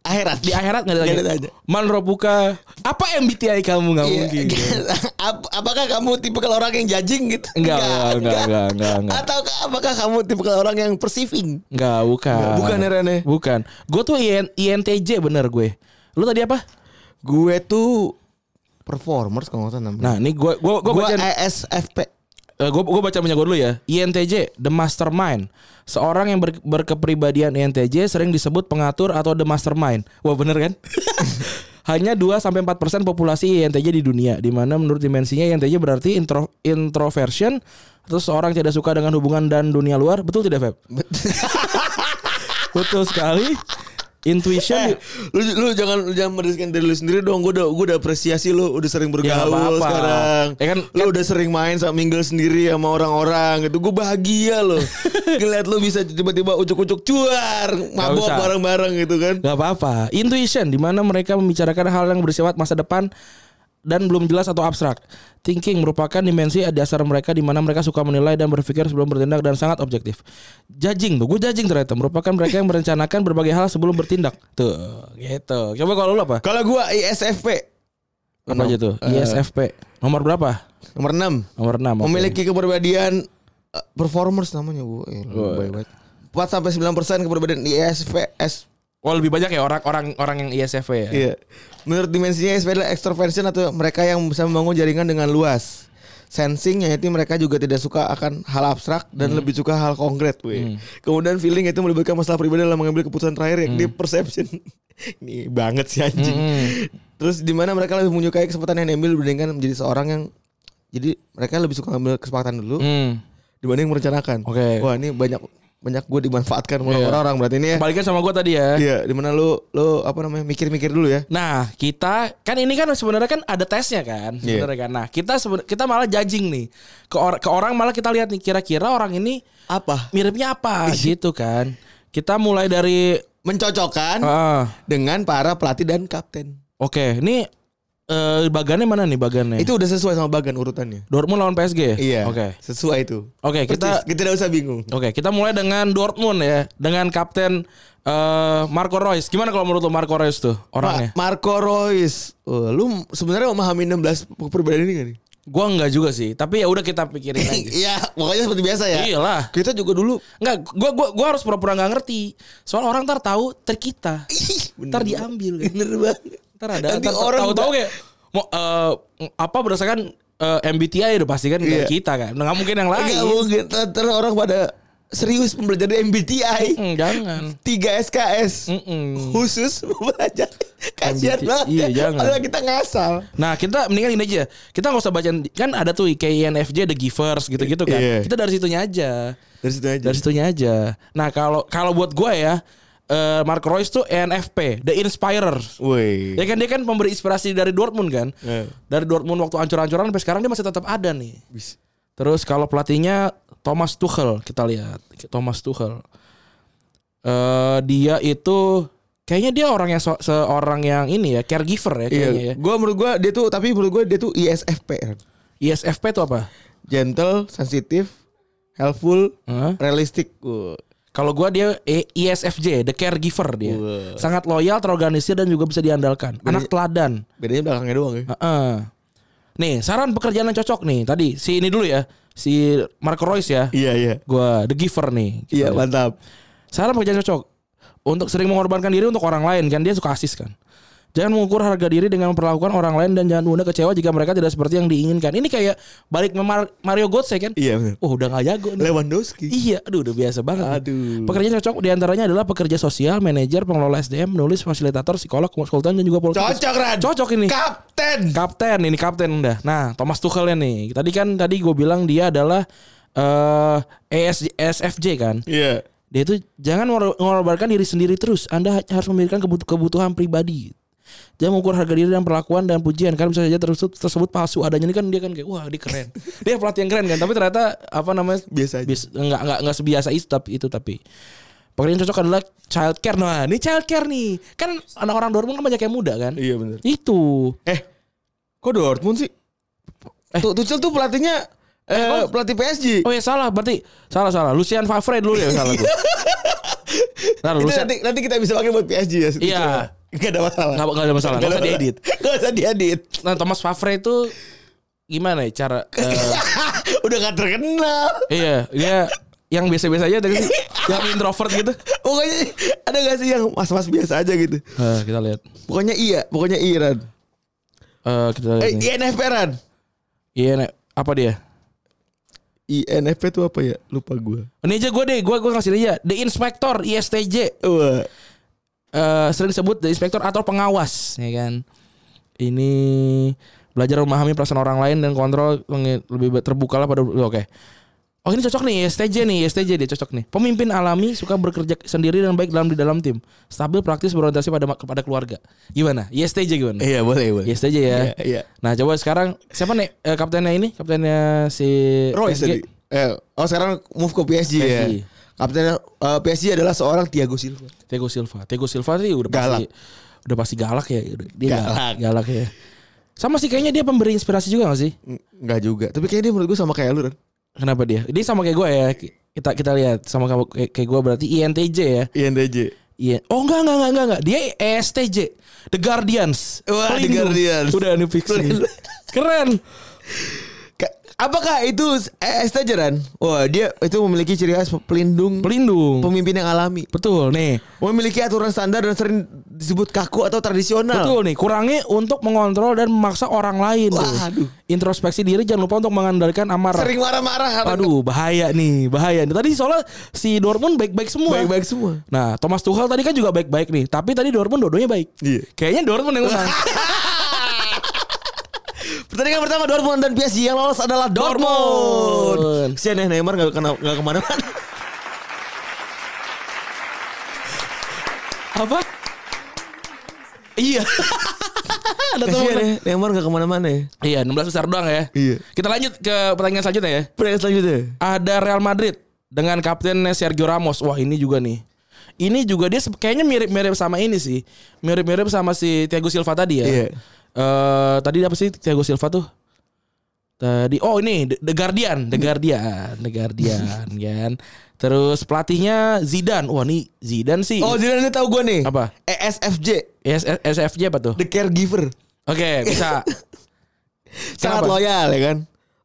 akhirat Di akhirat nggak ditanya. Nggak ditanya. Man Robuka, apa MBTI kamu nggak Iya. mungkin. <laughs> Ap- apakah kamu tipe kalau orang yang judging gitu Enggak, enggak, enggak, enggak, enggak, enggak. atau apakah kamu tipe kalau orang yang perceiving Nggak, bukan. Bukan ya, Ren, ya? Bukan. Gue tuh IN, INTJ bener gue. Lu tadi apa? gue tuh performers kalau nggak salah namanya Nah, ini gue gue gue baca ESFP gue gue baca punya gue dulu ya. INTJ, the mastermind. Seorang yang ber- berkepribadian INTJ sering disebut pengatur atau the mastermind. Wah, bener kan? <laughs> Hanya 2 sampai 4% populasi INTJ di dunia, di mana menurut dimensinya INTJ berarti intro, introversion terus seorang tidak suka dengan hubungan dan dunia luar. Betul tidak, Feb? <laughs> Betul sekali. Intuition Eh, lu lu jangan lu jangan meriskan diri lu sendiri dong. Gue udah gue udah apresiasi lu udah sering bergaul apa-apa. sekarang. Ya kan- lu udah sering main sama mingle sendiri sama orang-orang gitu. Gue bahagia loh. <laughs> Ngeliat lu bisa tiba-tiba ucuk-ucuk cuar, mabok bareng-bareng gitu kan. Gak apa-apa. Intuition di mana mereka membicarakan hal yang bersifat masa depan dan belum jelas atau abstrak. Thinking merupakan dimensi dasar mereka di mana mereka suka menilai dan berpikir sebelum bertindak dan sangat objektif. Judging tuh, gue judging ternyata merupakan mereka yang merencanakan berbagai hal sebelum bertindak. Tuh, gitu. Coba kalau lu apa? Kalau gue ISFP Apa aja tuh? ISFP. Nomor berapa? nomor 6 Nomor 6. memiliki kepribadian eh, performers namanya gue. Eh, Oh. baik banget. 4 sampai 9% kepribadian ISFP S Oh lebih banyak ya orang-orang orang yang ISFP ya. Iya. Menurut dimensinya ISFP adalah extroversion atau mereka yang bisa membangun jaringan dengan luas. sensing yaitu mereka juga tidak suka akan hal abstrak dan lebih suka hal konkret weh. Kemudian feeling itu melibatkan masalah pribadi dalam mengambil keputusan terakhir yakni perception. <laughs> Ini banget sih anjing. Terus di mana mereka lebih menyukai kesempatan yang diambil dibandingkan menjadi seorang yang jadi mereka lebih suka ngambil kesempatan dulu Hmm. dibanding merencanakan. Oke. Wah, ini banyak banyak gue dimanfaatkan oleh Iya. orang-orang berarti ini ya. Balikan sama gue tadi ya. Iya, di mana lu lu apa namanya mikir-mikir dulu ya. Nah, kita kan ini kan sebenarnya kan ada tesnya kan, Iya. sebenarnya kan. Nah, kita kita malah judging nih. Ke, or- ke orang malah kita lihat nih kira-kira orang ini Apa? miripnya apa <laughs> gitu kan. Kita mulai dari Mencocokkan ah, dengan para pelatih dan kapten. oke, ini eh bagannya mana nih bagannya? Itu udah sesuai sama bagan urutannya. Dortmund lawan PSG ya? Iya. Oke. Sesuai itu. Oke, kita Percis, kita tidak usah bingung. Oke, kita mulai dengan Dortmund ya, dengan kapten eh Marco Reus. Gimana kalau menurut lo Marco Reus tuh orangnya? Ma- Marco Reus. Oh, lu sebenarnya memahami 16 perbedaan ini gak nih? Gua enggak juga sih, tapi ya udah kita pikirin aja. <laughs> Iya, pokoknya seperti biasa ya. Iyalah. Kita juga dulu Enggak, gua gua gua harus pura-pura nggak ngerti. Soal orang ntar tahu trik kita. bener Ntar diambil kan. bener banget. Ntar ada Nanti ntar orang tahu-tahu kayak mau eh, apa berdasarkan eh, MBTI udah pasti kan Iya. kita kan. Nggak mungkin yang lain. Enggak mungkin ntar orang pada serius mempelajari MBTI. Hmm, jangan. 3 SKS. Mm-mm. Khusus belajar. Kasihan banget. Iya, ya. jangan. Padahal kita ngasal. Nah kita mendingan ini aja Kita nggak usah baca Kan ada tuh KINFJ The Givers gitu-gitu kan Iya. Kita dari situnya aja Dari situ aja. Dari situnya aja Nah kalau kalau buat gue ya eh Mark Royce tuh ENFP The Inspirers Woi. Ya kan dia kan pemberi inspirasi dari Dortmund kan Eh. Dari Dortmund waktu ancur-ancuran Sampai sekarang dia masih tetap ada nih Bis- Terus kalau pelatihnya Thomas Tuchel Kita lihat Thomas Tuchel eh Dia itu Kayaknya dia orang yang so- seorang yang ini ya caregiver ya kayaknya Iya. ya. Gua menurut gua dia tuh tapi menurut gua dia tuh ISFP. kan. ISFP itu apa? Gentle, sensitif, helpful, Hah? realistic. Wah. Kalau gua dia E- ISFJ, the caregiver dia. Sangat loyal, terorganisir dan juga bisa diandalkan. Anak teladan. Bedanya belakangnya doang ya. Heeh. Nih, saran pekerjaan yang cocok nih. Tadi si ini dulu ya, si Marco Reus ya. Iya iya. Gua the giver nih. Kita Iya mantap. Saran pekerjaan cocok. Untuk sering mengorbankan diri untuk orang lain kan dia suka asis kan. Jangan mengukur harga diri dengan memperlakukan orang lain dan jangan mudah kecewa jika mereka tidak seperti yang diinginkan. Ini kayak balik ke Mar- Mario Götze kan? Iya benar. Oh, udah gak jago nih. Lewandowski. Iya, aduh udah biasa banget. Aduh. Pekerjaan cocok di antaranya adalah pekerja sosial, manajer, pengelola SDM, penulis, fasilitator, psikolog, konsultan dan juga politikus. Cocok Ran. Cocok ini. Kapten. Kapten ini kapten udah. Nah, Thomas Tuchel ya nih. Tadi kan tadi gue bilang dia adalah eh ES, ESFJ kan. Iya. Dia itu jangan mengor- mengorbankan diri sendiri terus. Anda ha- harus memikirkan kebut- kebutuhan pribadi. Jangan mengukur harga diri dan perlakuan dan pujian karena bisa saja tersebut, tersebut palsu adanya ini kan dia kan kayak wah dia keren. <laughs> dia pelatih yang keren kan tapi ternyata apa namanya Biasa aja. bis, enggak enggak enggak sebiasa itu tapi itu tapi pekerjaan cocok adalah child care. Nah, ini child care nih. Kan anak orang Dortmund kan banyak yang muda kan? Iya benar. Itu. Eh, kok Dortmund sih? Eh, tuh Tuchel tuh pelatihnya eh, pelatih PSG. Oh ya salah berarti salah salah. Lucian Favre dulu ya salah tuh. <laughs> Nah, Lucian nanti nanti kita bisa pakai buat PSG ya. Iya. Nggak ada masalah. Nggak- nggak ada masalah. Nggak usah diedit. Gak usah diedit. Nah, Thomas Favre itu gimana ya cara <laughs> eh, Udah gak terkenal. iya, dia yang biasa-biasa aja tadi sih. <laughs> yang introvert gitu. Pokoknya ada gak sih yang mas-mas biasa aja gitu. Eh, kita lihat. Pokoknya iya, pokoknya iya Ran. Eh, kita lihat Eh, nih. INFP Ran. Iya, Nek. apa dia? INFP itu apa ya? Lupa gue. Ini aja gue deh, gue gue kasih aja. The Inspector ISTJ. Wah. Eh sering disebut the inspector atau pengawas ya kan ini belajar memahami perasaan orang lain dan kontrol lebih terbuka lah pada oke oh ini cocok nih STJ nih STJ dia cocok nih pemimpin alami suka bekerja sendiri dan baik dalam di dalam tim stabil praktis berorientasi pada kepada keluarga gimana ISTJ gimana Iya boleh boleh. ISTJ ya Iya, iya. nah coba sekarang siapa nih eh, kaptennya ini kaptennya si PSG? tadi. Eh, oh sekarang move ke PSG, ya. Kapten eh, PSG adalah seorang Thiago Silva. Thiago Silva. Thiago Silva sih udah Galak. pasti udah pasti galak ya. Dia galak. Galak. galak, ya. Sama sih kayaknya dia pemberi inspirasi juga gak sih? Enggak juga. Tapi kayaknya dia menurut gue sama kayak lu kan. Kenapa dia? Dia sama kayak gue ya. Kita kita lihat sama kamu kayak, kayak gue berarti INTJ ya. INTJ. Iya. Oh enggak enggak enggak enggak enggak. Dia ESTJ. The Guardians. Wah, The Pelindung. Guardians. Udah ini fix nih. Keren. Ka- Apakah itu eh, estajeran? Wah, dia itu memiliki ciri khas pelindung Pelindung. pemimpin yang alami. Betul nih. Memiliki aturan standar dan sering disebut kaku atau tradisional. Betul nih, kurangnya untuk mengontrol dan memaksa orang lain tuh. Waduh. Introspeksi diri jangan lupa untuk mengendalikan amarah. Sering marah-marah. Aduh, bahaya nih, bahaya nih. Tadi soalnya si Dortmund baik-baik semua. Baik-baik semua. Nah, Thomas Tuchel tadi kan juga baik-baik nih, tapi tadi Dortmund dodonya baik. Iya. Kayaknya Dortmund yang menang. <laughs> Pertandingan pertama Dortmund dan PSG yang lolos adalah Dortmund. Kesian ya Neymar gak, kena, gak ke mana-mana. Apa? Iya. <laughs> Ada ya Neymar gak ke mana-mana ya. Iya, 16 besar doang ya. Iya. Kita lanjut ke pertanyaan selanjutnya ya. Pertandingan selanjutnya. Ada Real Madrid dengan kaptennya Sergio Ramos. Wah, ini juga nih. Ini juga dia kayaknya mirip-mirip sama ini sih. Mirip-mirip sama si Thiago Silva tadi ya. Iya. Eh, tadi apa sih Thiago Silva tuh? Tadi oh ini The- Guardian, The Guardian, The Guardian <laughs> kan. Terus pelatihnya Zidane. Wah, nih Zidane sih. Oh Zidane ini tahu gue nih. Apa? ESFJ. S- SFJ apa tuh? The Caregiver. Oke, bisa. <laughs> Sangat Kenapa? loyal ya kan.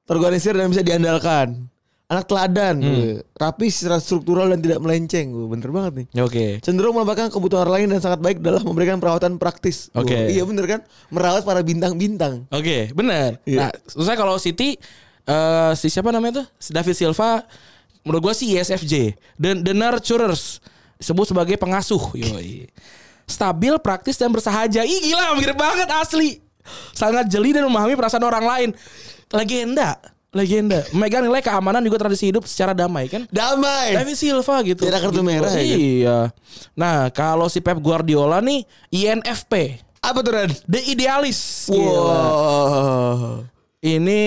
Terorganisir dan bisa diandalkan. Anak teladan. Hmm. Rapi secara struktural dan tidak melenceng. Wah, Bener banget nih. Oke. Cenderung melambangkan kebutuhan orang lain dan sangat baik dalam memberikan perawatan praktis. Oke. Wah, iya bener kan? Merawat para bintang-bintang. Oke, benar. Iya. Nah, selesai kalau City eh si siapa namanya tuh? Si David Silva menurut gua sih ISFJ. The, the Nurturers disebut sebagai pengasuh. Yoi. Stabil, praktis dan bersahaja. Ih gila, mirip banget asli. Sangat jeli dan memahami perasaan orang lain. Legenda, legenda. Memegang nilai keamanan juga tradisi hidup secara damai kan? Damai. David Silva gitu. Tidak kartu Gitu. merah ya, kan? Iya. Nah, kalau si Pep Guardiola nih INFP. Apa tuh Ren? The Idealis. Gila. Wow. Ini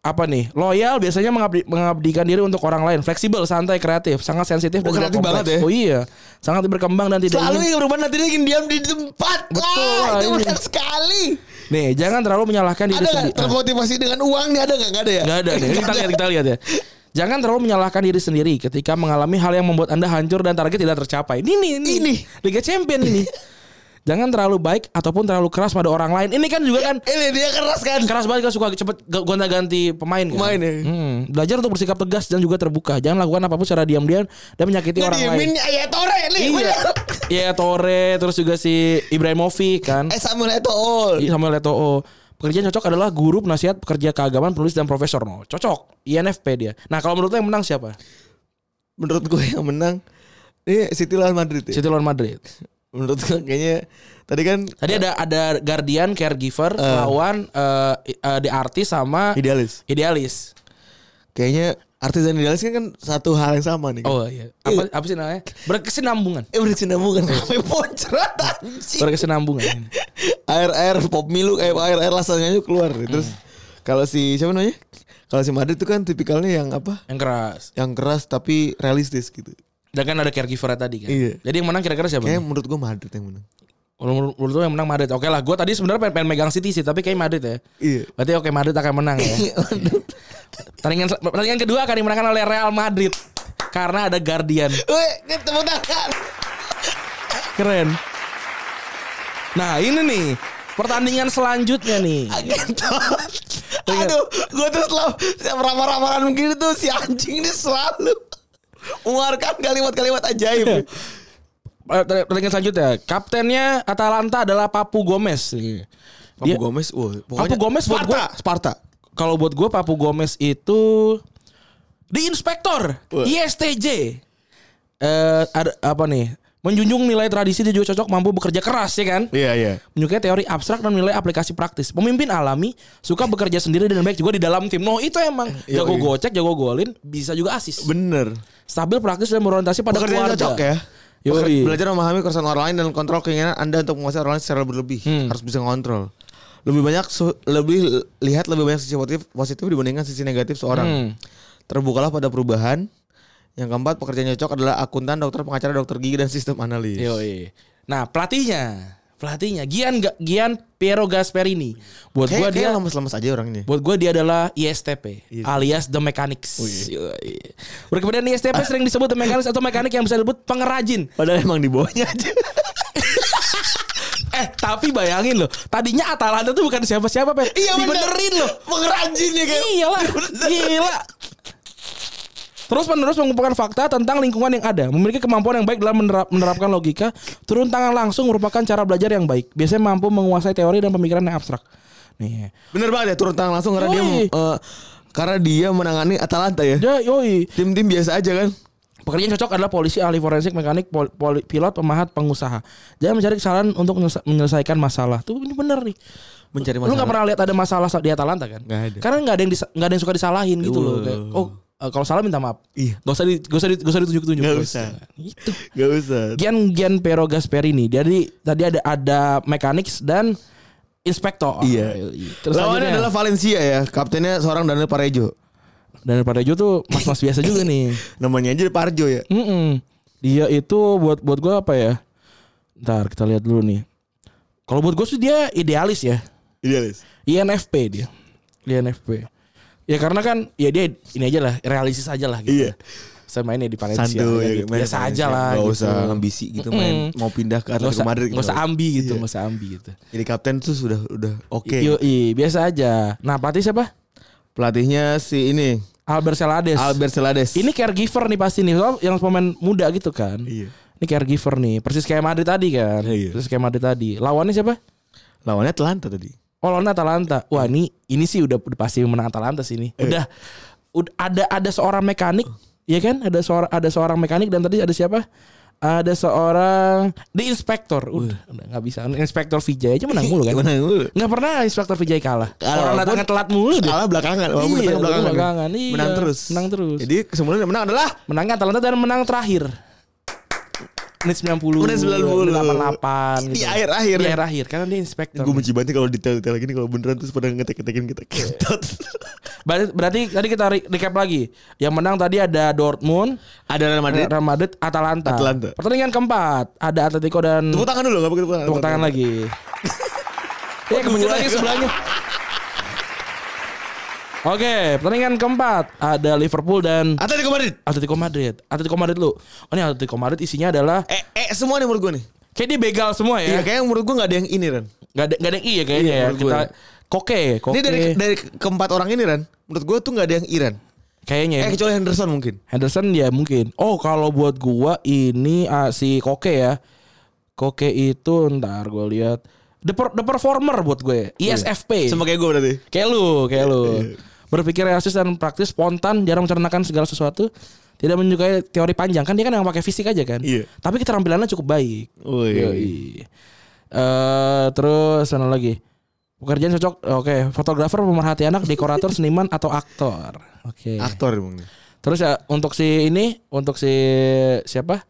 apa nih? Loyal biasanya mengabdi- mengabdikan diri untuk orang lain, fleksibel, santai, kreatif, sangat sensitif Oh, dan kreatif kompleks. banget ya? Oh iya, sangat berkembang dan tidak Selalu ingin. yang berubah nanti dia ingin diam di tempat. Betul, Ah, itu benar sekali. Nih, jangan terlalu menyalahkan diri Ada sendiri. Ah, termotivasi dengan uang nih ada nggak? Nggak ada ya? Nggak ada nih. Ini kita lihat kita lihat ya. Jangan terlalu menyalahkan diri sendiri ketika mengalami hal yang membuat Anda hancur dan target tidak tercapai. Ini nih, ini. Ini. Liga Champion ini. <laughs> Jangan terlalu baik ataupun terlalu keras pada orang lain. Ini kan juga kan Ini dia keras kan? keras banget kan suka cepet gonta-ganti pemain kan. Pemain ya. Hmm, belajar untuk bersikap tegas dan juga terbuka. Jangan lakukan apa pun secara diam-diam dan menyakiti Nggak orang lain. ya Tore nih. Iya. Iya Tore terus juga si Ibrahimovic kan. Eh Samuel Eto'o. Samuel Eto'o. Pekerjaan cocok adalah guru, penasihat, pekerja keagamaan, penulis dan profesor. No, cocok. INFP dia. Nah, kalau menurut lo yang menang siapa? Menurut gue yang menang ini City lawan Madrid ya. City lawan Madrid. Menurut gue kayaknya tadi kan Tadi ada ada Guardian, Caregiver, Eh. lawan eh, eh, The Artist sama idealis. Idealis. Kayaknya artis dan idealis kan, kan satu hal yang sama nih. kan. Oh iya. Apa apa sih namanya? Berkesinambungan. Eh berkesinambungan <laughs> sampai poncrat anjing. Berkesinambungan. Air air pop milu kayak air air lasanya itu keluar. Terus kalau si siapa namanya? Kalau si Madrid itu kan tipikalnya yang apa? Yang keras. Yang keras tapi realistis gitu. Dan kan ada caregiver tadi kan. Iya. Jadi yang menang kira-kira siapa? Kayaknya menurut gue Madrid yang menang. Kalau menurut, menurut lo yang menang Madrid. Oke lah, gue tadi sebenarnya pengen, pengen megang City sih, tapi kayak Madrid ya. Iya. Berarti oke Madrid akan menang ya. pertandingan pertandingan kedua akan dimenangkan oleh Real Madrid karena ada Guardian. Weh, tepuk tangan. Keren. Nah ini nih pertandingan selanjutnya nih. Aduh, gue tuh selalu ramah-ramahan begini tuh si anjing ini selalu mengeluarkan kalimat-kalimat ajaib. <laughs> Eh, Pertandingan selanjutnya, kaptennya Atalanta adalah Papu Gomez. Nih. Papu Dia- Gomez, wah, Papu Gomez buat Sparta, gua- Sparta. Kalau buat gue Papu Gomez itu di inspektor Wah. ISTJ. Eh ada apa nih? Menjunjung nilai tradisi dia juga cocok mampu bekerja keras ya kan? Iya, iya. Menyukai teori abstrak dan nilai aplikasi praktis. Pemimpin alami, suka bekerja sendiri dan baik juga di dalam tim. No, itu emang Iya, jago iya. gocek, jago golin, bisa juga asis. Bener. Stabil, praktis dan berorientasi pada Pekerjaan keluarga. cocok ya. Yoi. Beker- Belajar memahami keresahan orang lain dan kontrol keinginan Anda untuk menguasai orang lain secara berlebih. Hmm. Harus bisa ngontrol. Lebih banyak lebih lihat lebih banyak sisi positif, positif dibandingkan sisi negatif seorang. Hmm. Terbukalah pada perubahan. Yang keempat, pekerjaan cocok adalah akuntan, dokter, pengacara, dokter gigi dan sistem analis. Yoi. Nah, pelatihnya, pelatihnya Gian Gian Piero Gasperini. Buat Kayak, gua kayak dia lemes-lemes aja orangnya. Buat gue dia adalah ISTP Iya. alias The Mechanics. Yoi. Berkemudian ISTP sering disebut The Mechanics atau mekanik yang bisa disebut pengrajin. Padahal emang di bawahnya aja. <laughs> Eh tapi bayangin loh Tadinya Atalanta tuh bukan siapa-siapa Pep Iya bener. Dibenerin loh Pengrajin ya kan. Iya lah <laughs> Gila Terus menerus mengumpulkan fakta tentang lingkungan yang ada Memiliki kemampuan yang baik dalam menerap- menerapkan logika Turun tangan langsung merupakan cara belajar yang baik Biasanya mampu menguasai teori dan pemikiran yang abstrak Nih Bener banget ya turun tangan langsung karena dia eh, karena dia menangani Atalanta ya. Ya yoi Tim-tim biasa aja kan. Pekerjaan cocok adalah polisi, ahli forensik, mekanik, pol- poli- pilot, pemahat, pengusaha. Jangan mencari kesalahan untuk menyelesa- menyelesaikan masalah. Tuh ini bener nih. Mencari Lu nggak masalah. pernah lihat ada masalah di Atalanta kan? Nggak ada. Karena nggak ada yang nggak ada yang suka disalahin gitu loh. Kayak, oh eh, kalau salah minta maaf. Iya. Gak usah di, gak usah di, gak usah ditunjuk-tunjuk. Bos. usah. Gitu. Gak usah. Gian Gian Pero Gasperini. Jadi tadi ada ada mechanics dan inspektor. Iya. Terus Lawannya adalah Valencia ya. Kaptennya seorang Daniel Parejo. dan Parejo tuh mas-mas biasa juga nih. <laughs> Namanya aja Parjo ya. Mm-mm. Dia itu buat buat gue apa ya? Ntar kita lihat dulu nih. Kalau buat gue sih dia idealis ya. Idealis. INFP dia. INFP. Ya karena kan ya dia ini aja lah, realistis aja lah gitu. Iya. Saya mainnya di Valencia ya, gitu. main Biasa aja lah Gak gitu. usah ambisi gitu main mau pindah ke Atletico usah, Madrid. nggak usah ambi gitu, Iya. usah ambi gitu. Jadi kapten tuh sudah udah oke. Yoi, biasa aja. Nah, pelatih siapa? Pelatihnya si ini Albert Celades. Albert Celades. Ini caregiver nih pasti nih, soal yang pemain muda gitu kan. Iya. Ini caregiver nih, persis kayak Madrid tadi kan. Iya. Persis kayak Madrid tadi. Lawannya siapa? lawannya Atlanta tadi. Oh lawannya Atalanta. Wah ini ini sih udah, udah pasti menang Atalanta sih ini. Eh. Udah, udah ada ada seorang mekanik, ya kan? Ada seorang ada seorang mekanik dan tadi ada siapa? Ada seorang di inspektor. Udah nggak bisa. Inspektor Vijay aja menang mulu kan? <laughs> Menang mulu. Nggak pernah Inspektor Vijay kalah. Kalah, Orang datangnya telat mulu dia. Kalah belakangan. Walaupun Iya, belakangan. belakangan, iya. Menang terus. Menang terus. Jadi kesemuanya menang adalah Menangnya Atalanta dan menang terakhir. Menit 90 Menit 90. 88 gitu. Di akhir-akhir Di ya. akhir-akhir Karena dia inspektor gue benci banget kalau detail-detail gini kalau beneran terus pada ngetek-ngetekin kita ketot. Berarti, berarti tadi kita re- recap lagi Yang menang tadi ada Dortmund Ada Real Madrid. Real Madrid Atalanta. Atalanta. Pertandingan keempat Ada Atletico dan Tepuk tangan dulu, pakai tepuk tangan. tepuk tangan lagi <laughs> Ya kebetulan lagi sebelahnya Oke, pertandingan keempat ada Liverpool dan Atletico Madrid. Atletico Madrid. Atletico Madrid lu. Oh ini Atletico Madrid isinya adalah Eh, eh semua nih menurut gue nih. kayak dia begal semua Iya, ya. kayaknya menurut gue nggak ada yang ini Ran. Gak ada gak ada yang iya kayaknya Iya, ya. Kita gue. koke, koke. Ini dari dari keempat orang ini Ran. Menurut gue tuh nggak ada yang Iran. kayaknya ya. Eh kecuali Henderson mungkin. Henderson ya mungkin. Oh kalau buat gua ini ah, si Koke ya. Koke itu ntar gua lihat the, per- the performer buat gue. ISFP. Sama kayak gue berarti. Kayak lu, kayak lu. Berpikir realistis dan praktis, spontan, jarang mencernakan segala sesuatu. Tidak menyukai teori panjang kan dia kan yang pakai fisik aja kan. Iya. Tapi keterampilannya cukup baik. Wih. Yoi. Eh, terus mana lagi? Pekerjaan cocok. Oke, fotografer, pemerhati anak, dekorator, seniman atau aktor. Oke. Aktor emang nih. Terus ya untuk si ini, untuk si siapa?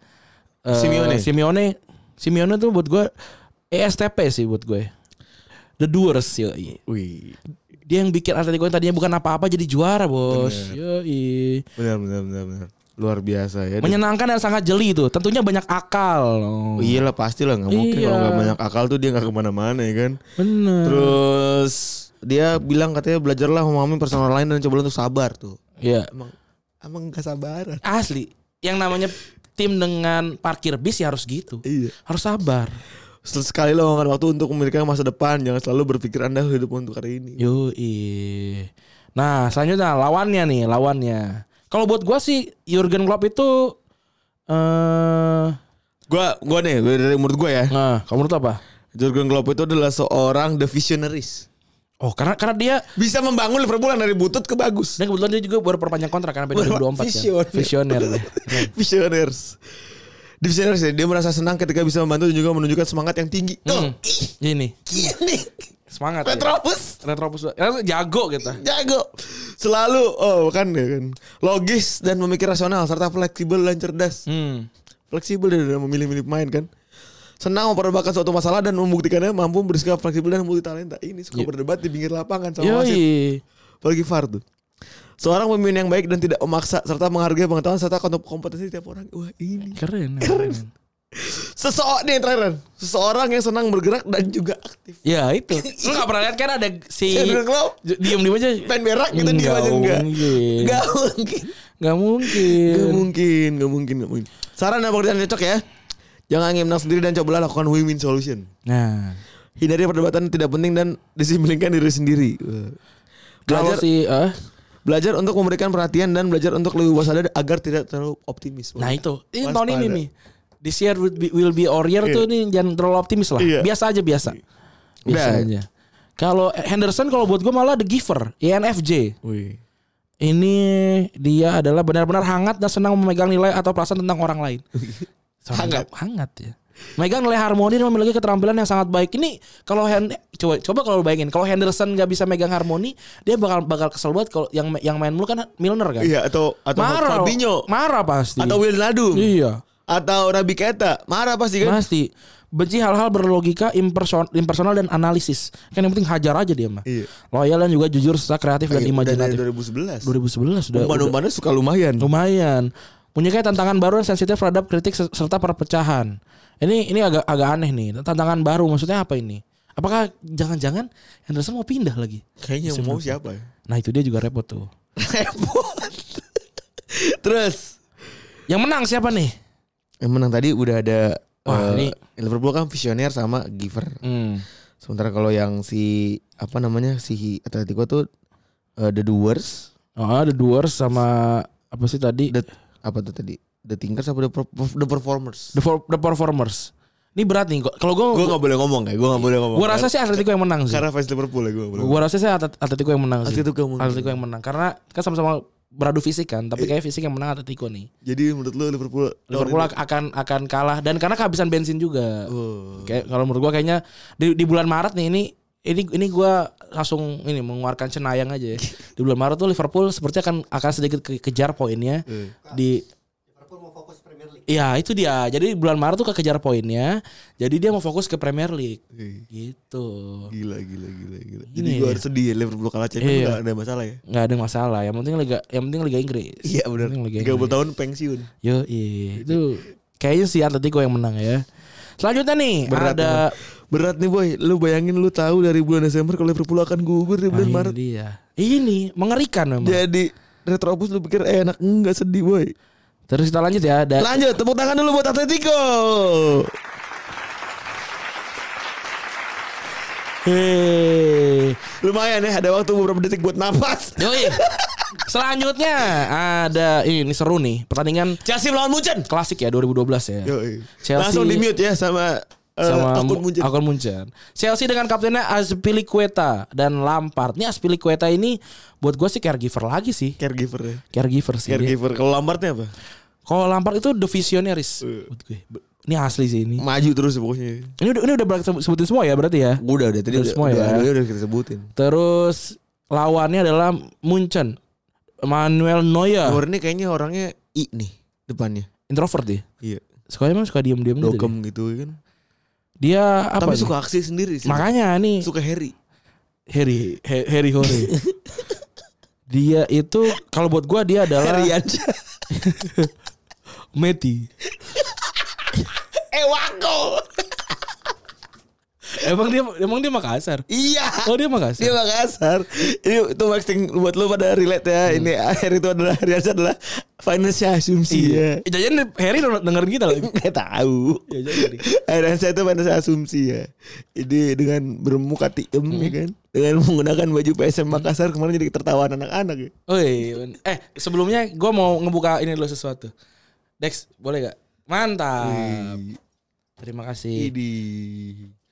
Eh, Simeone. Simeone. Simeone tuh buat gue ESTP sih buat gue. The doers yoi. Wih. Dia yang bikin Atletico yang tadinya bukan apa-apa jadi juara, Bos. Yoi. Benar benar benar benar. Luar biasa ya. Menyenangkan dan sangat jeli itu. Tentunya banyak akal. Oh. Oh, iyalah pasti lah nggak mungkin Iya. kalau nggak banyak akal tuh dia nggak ke mana-mana ya kan. Bener. Terus dia bilang katanya belajarlah memahami personal lain dan coba untuk sabar tuh. Iya. Emang emang gak sabaran. Asli. Yang namanya tim dengan parkir bis ya harus gitu. Iya. Harus sabar. Sekali luangkan waktu untuk memiliki masa depan. Jangan selalu berpikir anda hidup untuk hari ini. Yoi. Nah, selanjutnya lawannya nih, lawannya. Kalau buat gua sih Jurgen Klopp itu eh Gua gua nih gua dari menurut gua ya. nah, kamu menurut apa? Jurgen Klopp itu adalah seorang the visionaries. Oh, karena karena dia Bisa membangun Liverpool dari butut ke bagus. dan kebetulan dia juga baru perpanjang kontrak kan sampai Baru 2024 visioner. kan. Visioner <laughs> dia. Visionaries ya, dia merasa senang ketika bisa membantu dan juga menunjukkan semangat yang tinggi. Hmm. Oh, Ini, ini semangat. ya. Retropus. Eh, Jago kita. jago. Selalu oh kan ya kan. Logis dan memikir rasional serta fleksibel dan cerdas. Hmm. Fleksibel dia dalam memilih-milih pemain kan. Senang memperdebatkan suatu masalah dan membuktikannya mampu bersikap fleksibel dan multi talenta. Ini suka Iya. berdebat di pinggir lapangan sama wasit. Yoi. Apalagi VAR tuh. Seorang pemimpin yang baik dan tidak memaksa serta menghargai pengetahuan serta kompetensi tiap orang. Wah ini. Keren. Keren. Seseorang nih terakhir. Seseorang yang senang bergerak dan juga aktif. Ya itu. <laughs> Lu gak pernah lihat kan ada si diem diem aja. main berak gitu dia aja enggak. mungkin. Enggak mungkin. Gak mungkin. Gak mungkin, gak mungkin, gak mungkin. Saran dan pekerjaan cocok ya. Jangan ingin menang sendiri dan cobalah lakukan win-win solution. Nah, Hindari perdebatan tidak penting dan disiplinkan diri sendiri. kalau Belajar si eh, belajar untuk memberikan perhatian dan belajar untuk lebih waspada agar tidak terlalu optimis. nah itu, ini tahun ini nih. This year will be, will be our year tuh nih jangan terlalu optimis lah. Iya. Biasa aja biasa. Biasa Udah. aja. Kalau Henderson kalau buat gue malah the giver, INFJ. Wih. Ini dia adalah benar-benar hangat dan senang memegang nilai atau perasaan tentang orang lain. <laughs> Hangat. hangat ya. Megang nilai harmoni dan memiliki keterampilan yang sangat baik. Ini kalau Hen coba coba kalau bayangin kalau Henderson nggak bisa megang harmoni, dia bakal bakal kesel banget kalau yang yang main mulu kan Milner kan. Iya atau atau marah. Fabinho Marah pasti. atau Wijnaldum Iya. atau Nabi Keita marah pasti kan? Pasti. Benci hal-hal berlogika imperson- impersonal dan analisis. Kan yang penting hajar aja dia mah. Iya. Loyal dan juga jujur serta kreatif dan Iya, dari imajinatif. 2011. 2011 sudah. udah- Umpan-umpannya suka lumayan. lumayan. Punya kayak tantangan baru dan sensitif terhadap kritik se- serta perpecahan. Ini ini agak agak aneh nih. Tantangan baru maksudnya apa ini? Apakah jangan-jangan Henderson mau pindah lagi? Kayaknya mau siapa ya? Nah itu dia juga repot tuh. <laughs> Repot. Terus Yang menang siapa nih? yang menang tadi udah ada Wah, eh, ini- Liverpool kan visioner sama giver. Hmm. Sementara kalau yang si apa namanya si Atletico tuh eh, the doers, Oh, ada Doers sama apa sih tadi? the apa tuh tadi? The thinkers apa the, the performers? The, for- the performers. Ini berat nih. Kalau gue, Gue gak boleh ngomong ya, gue gak boleh ngomong. gue rasa sih Atletico yang menang sih. karena fans Liverpool ya gue boleh. Gue rasa sih Atlet- Atletico yang menang sih. Atletico yang menang. Atletico yang menang. Karena kan sama-sama beradu fisik kan. Tapi kayak fisik yang menang Atletico nih. Jadi menurut lu Liverpool Liverpool akan akan kalah dan karena kehabisan bensin juga. Oh. Kayak kalau menurut gua kayaknya di, di bulan Maret nih ini ini ini gua langsung ini mengeluarkan cenayang aja ya. <laughs> Di bulan Maret tuh Liverpool seperti akan akan sedikit ke- kejar poinnya Eh. di Iya itu dia. Jadi bulan Maret tuh kekejar poinnya. Jadi dia mau fokus ke Premier League. Eh, Gitu. Gila gila gila gila. Ini Jadi gue harus sedih ya Liverpool kalah Champions Iya. gak ada masalah ya. nggak ada masalah. Yang penting liga yang penting liga Inggris. Iya benar. Yang penting Liga 30 Inggris. tahun pensiun. Yo, itu kayaknya si Atletico yang menang ya. Selanjutnya nih Berat ada Berat nih boy. Lu bayangin lu tahu dari bulan Desember kalau Liverpool akan gugur di bulan ini Maret. dia. Ini mengerikan memang. Jadi Retrobus lu pikir eh, enak enggak sedih boy. Terus kita lanjut ya. Ada Lanjut tepuk tangan dulu buat Atletico. Hei. Lumayan ya ada waktu beberapa detik buat napas. Yoi. <laughs> Selanjutnya ada ini, ini seru nih pertandingan Chelsea melawan Munchen. klasik ya 2012 ya. Yoi. Chelsea- Langsung di mute ya sama eh, sama akun Munchen. akun Munchen. Chelsea dengan kaptennya Azpilicueta dan Lampard. Ini Azpilicueta ini buat gue sih caregiver lagi sih. Caregiver ya. Caregiver sih. Caregiver. Kalau Lampardnya apa? Kalau Lampard itu the visionaries Eh. buat gue. Ini asli sih ini. Maju terus ya pokoknya. Ini udah ini udah sebutin semua ya berarti ya. Udah udah tadi Udah udah, semua udah, ya. udah, udah kita sebutin. Terus lawannya adalah Munchen. Manuel Neuer. Nur ini kayaknya orangnya I nih depannya. Introvert dia. Iya. Suka emang suka diem-diem gitu. Dokem gitu kan. Dia apa? Tapi nih? suka aksi sendiri sih. Makanya nih suka Harry. Harry Harry Hore. <laughs> dia itu kalau buat gua dia adalah Harry Anca. <laughs> Meti. eh Wako. Emang dia emang dia Makassar. iya. Oh dia Makassar. Dia Makassar. Ini itu maxing buat lu pada relate ya. Ini Harry itu adalah Harry adalah financial asumsi ya. Iya. Jajan Harry dengerin kita lagi. Nggak tahu. Ya, jadi. Harry itu financial asumsi ya. Ini dengan bermuka tiem ya kan. Dengan menggunakan baju PSM Makassar kemarin jadi tertawaan anak-anak ya. Oh iya. Eh sebelumnya gua mau ngebuka ini dulu sesuatu. Dex boleh gak? Mantap. Wih. Terima kasih. Ini.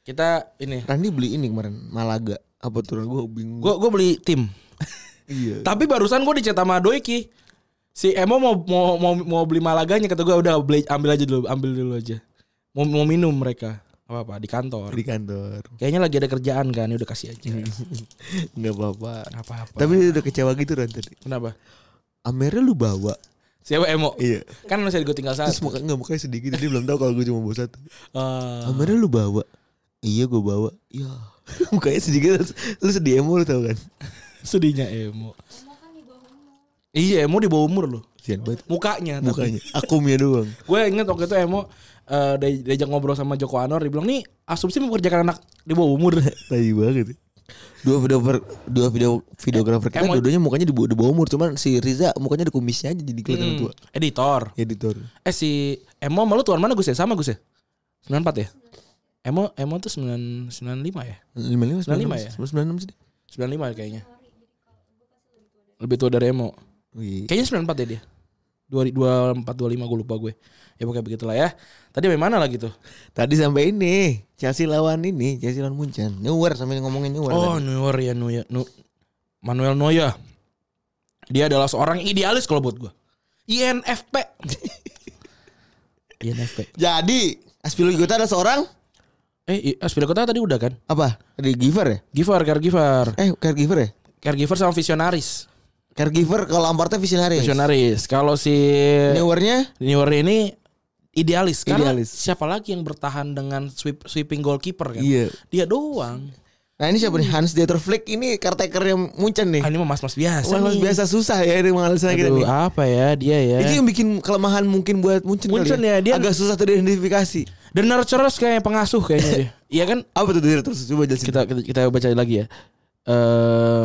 Kita ini. Randy beli ini kemarin Malaga. Apa tuh gue bingung. Gua gua beli tim. <laughs> iya. Tapi barusan gue dicetak sama Doiki. Si Emo mau mau mau, mau beli Malaganya kata gue udah beli ambil aja dulu, ambil dulu aja. Mau mau minum mereka. Apa apa di kantor. di kantor. Kayaknya lagi ada kerjaan kan, ya udah kasih aja. <laughs> Nggak apa-apa. Apa apa. Tapi dia udah kecewa gitu Ran tadi. kenapa? Amernya lu bawa. Siapa Emo? Iya. Kan masih gue tinggal Terus satu. muka nggak mukanya sedikit dia belum tahu kalau gue cuma bawa satu. Ah. Amernya lu bawa. Iya gue bawa. Iya. <laughs> mukanya sedikit lu sedih emo lu tau kan. sedihnya Emo. Emang kan di bawah umur. Iya Emo di bawah umur loh. Sian banget. Mukanya. Mukanya. Akumnya doang. <laughs> Gue inget waktu itu Emo eh, dia- diajak ngobrol sama Joko Anwar dia bilang nih asumsi mempekerjakan anak di bawah umur. <laughs> Tai banget. Dua videografer, dua video videografer kita Emo- dua-duanya mukanya di bawah, di bawah umur, cuman si Riza mukanya ada kumisnya aja jadi kelihatan Hmm, tua. editor. Editor. Eh si Emo malu tuan mana Gus ya? Sama Gus ya? 94 ya? Emo Emo tuh 9 95 ya? 55 95 ya? 96 sih. 95 ya kayaknya. Lebih tua dari Emo. Wih. Kayaknya 94 ya dia. 24 25 gue lupa gue. Ya pokoknya begitulah ya. Tadi sampai mana lagi tuh? Tadi sampai ini Chelsea lawan ini Chelsea lawan Munchen. Neuer sampai ngomongin Neuer. Oh, tadi. Neuer ya Neuer. Nu- Manuel Neuer. Dia adalah seorang idealis kalau buat gue. INFP. <laughs> INFP. Jadi Aspilicueta ada seorang Eh, Aspilicueta tadi udah kan? apa? Di giver ya? Giver, caregiver. Eh, caregiver ya? Caregiver sama visionaris. Caregiver kalau Lampardnya visionaris. Visionaris. Kalau si Neuernya Neuer ini idealis. Karena Idealis. siapa lagi yang bertahan dengan sweep, sweeping goalkeeper kan? Iya. Dia doang. Nah ini siapa nih? Hans Dieter Flick ini caretakernya Munchen nih. Ah, ini mah mas-mas biasa nih. biasa susah ya ini menganalisa kita Aduh, nih. apa ya dia ya. Itu yang bikin kelemahan mungkin buat Munchen, Munchen kali ya, dia- agak susah teridentifikasi. Dan nurturers kayak pengasuh kayaknya dia. <laughs> Iya kan? Apa tuh terus coba jelasin. Kita kita, kita baca lagi ya. Eh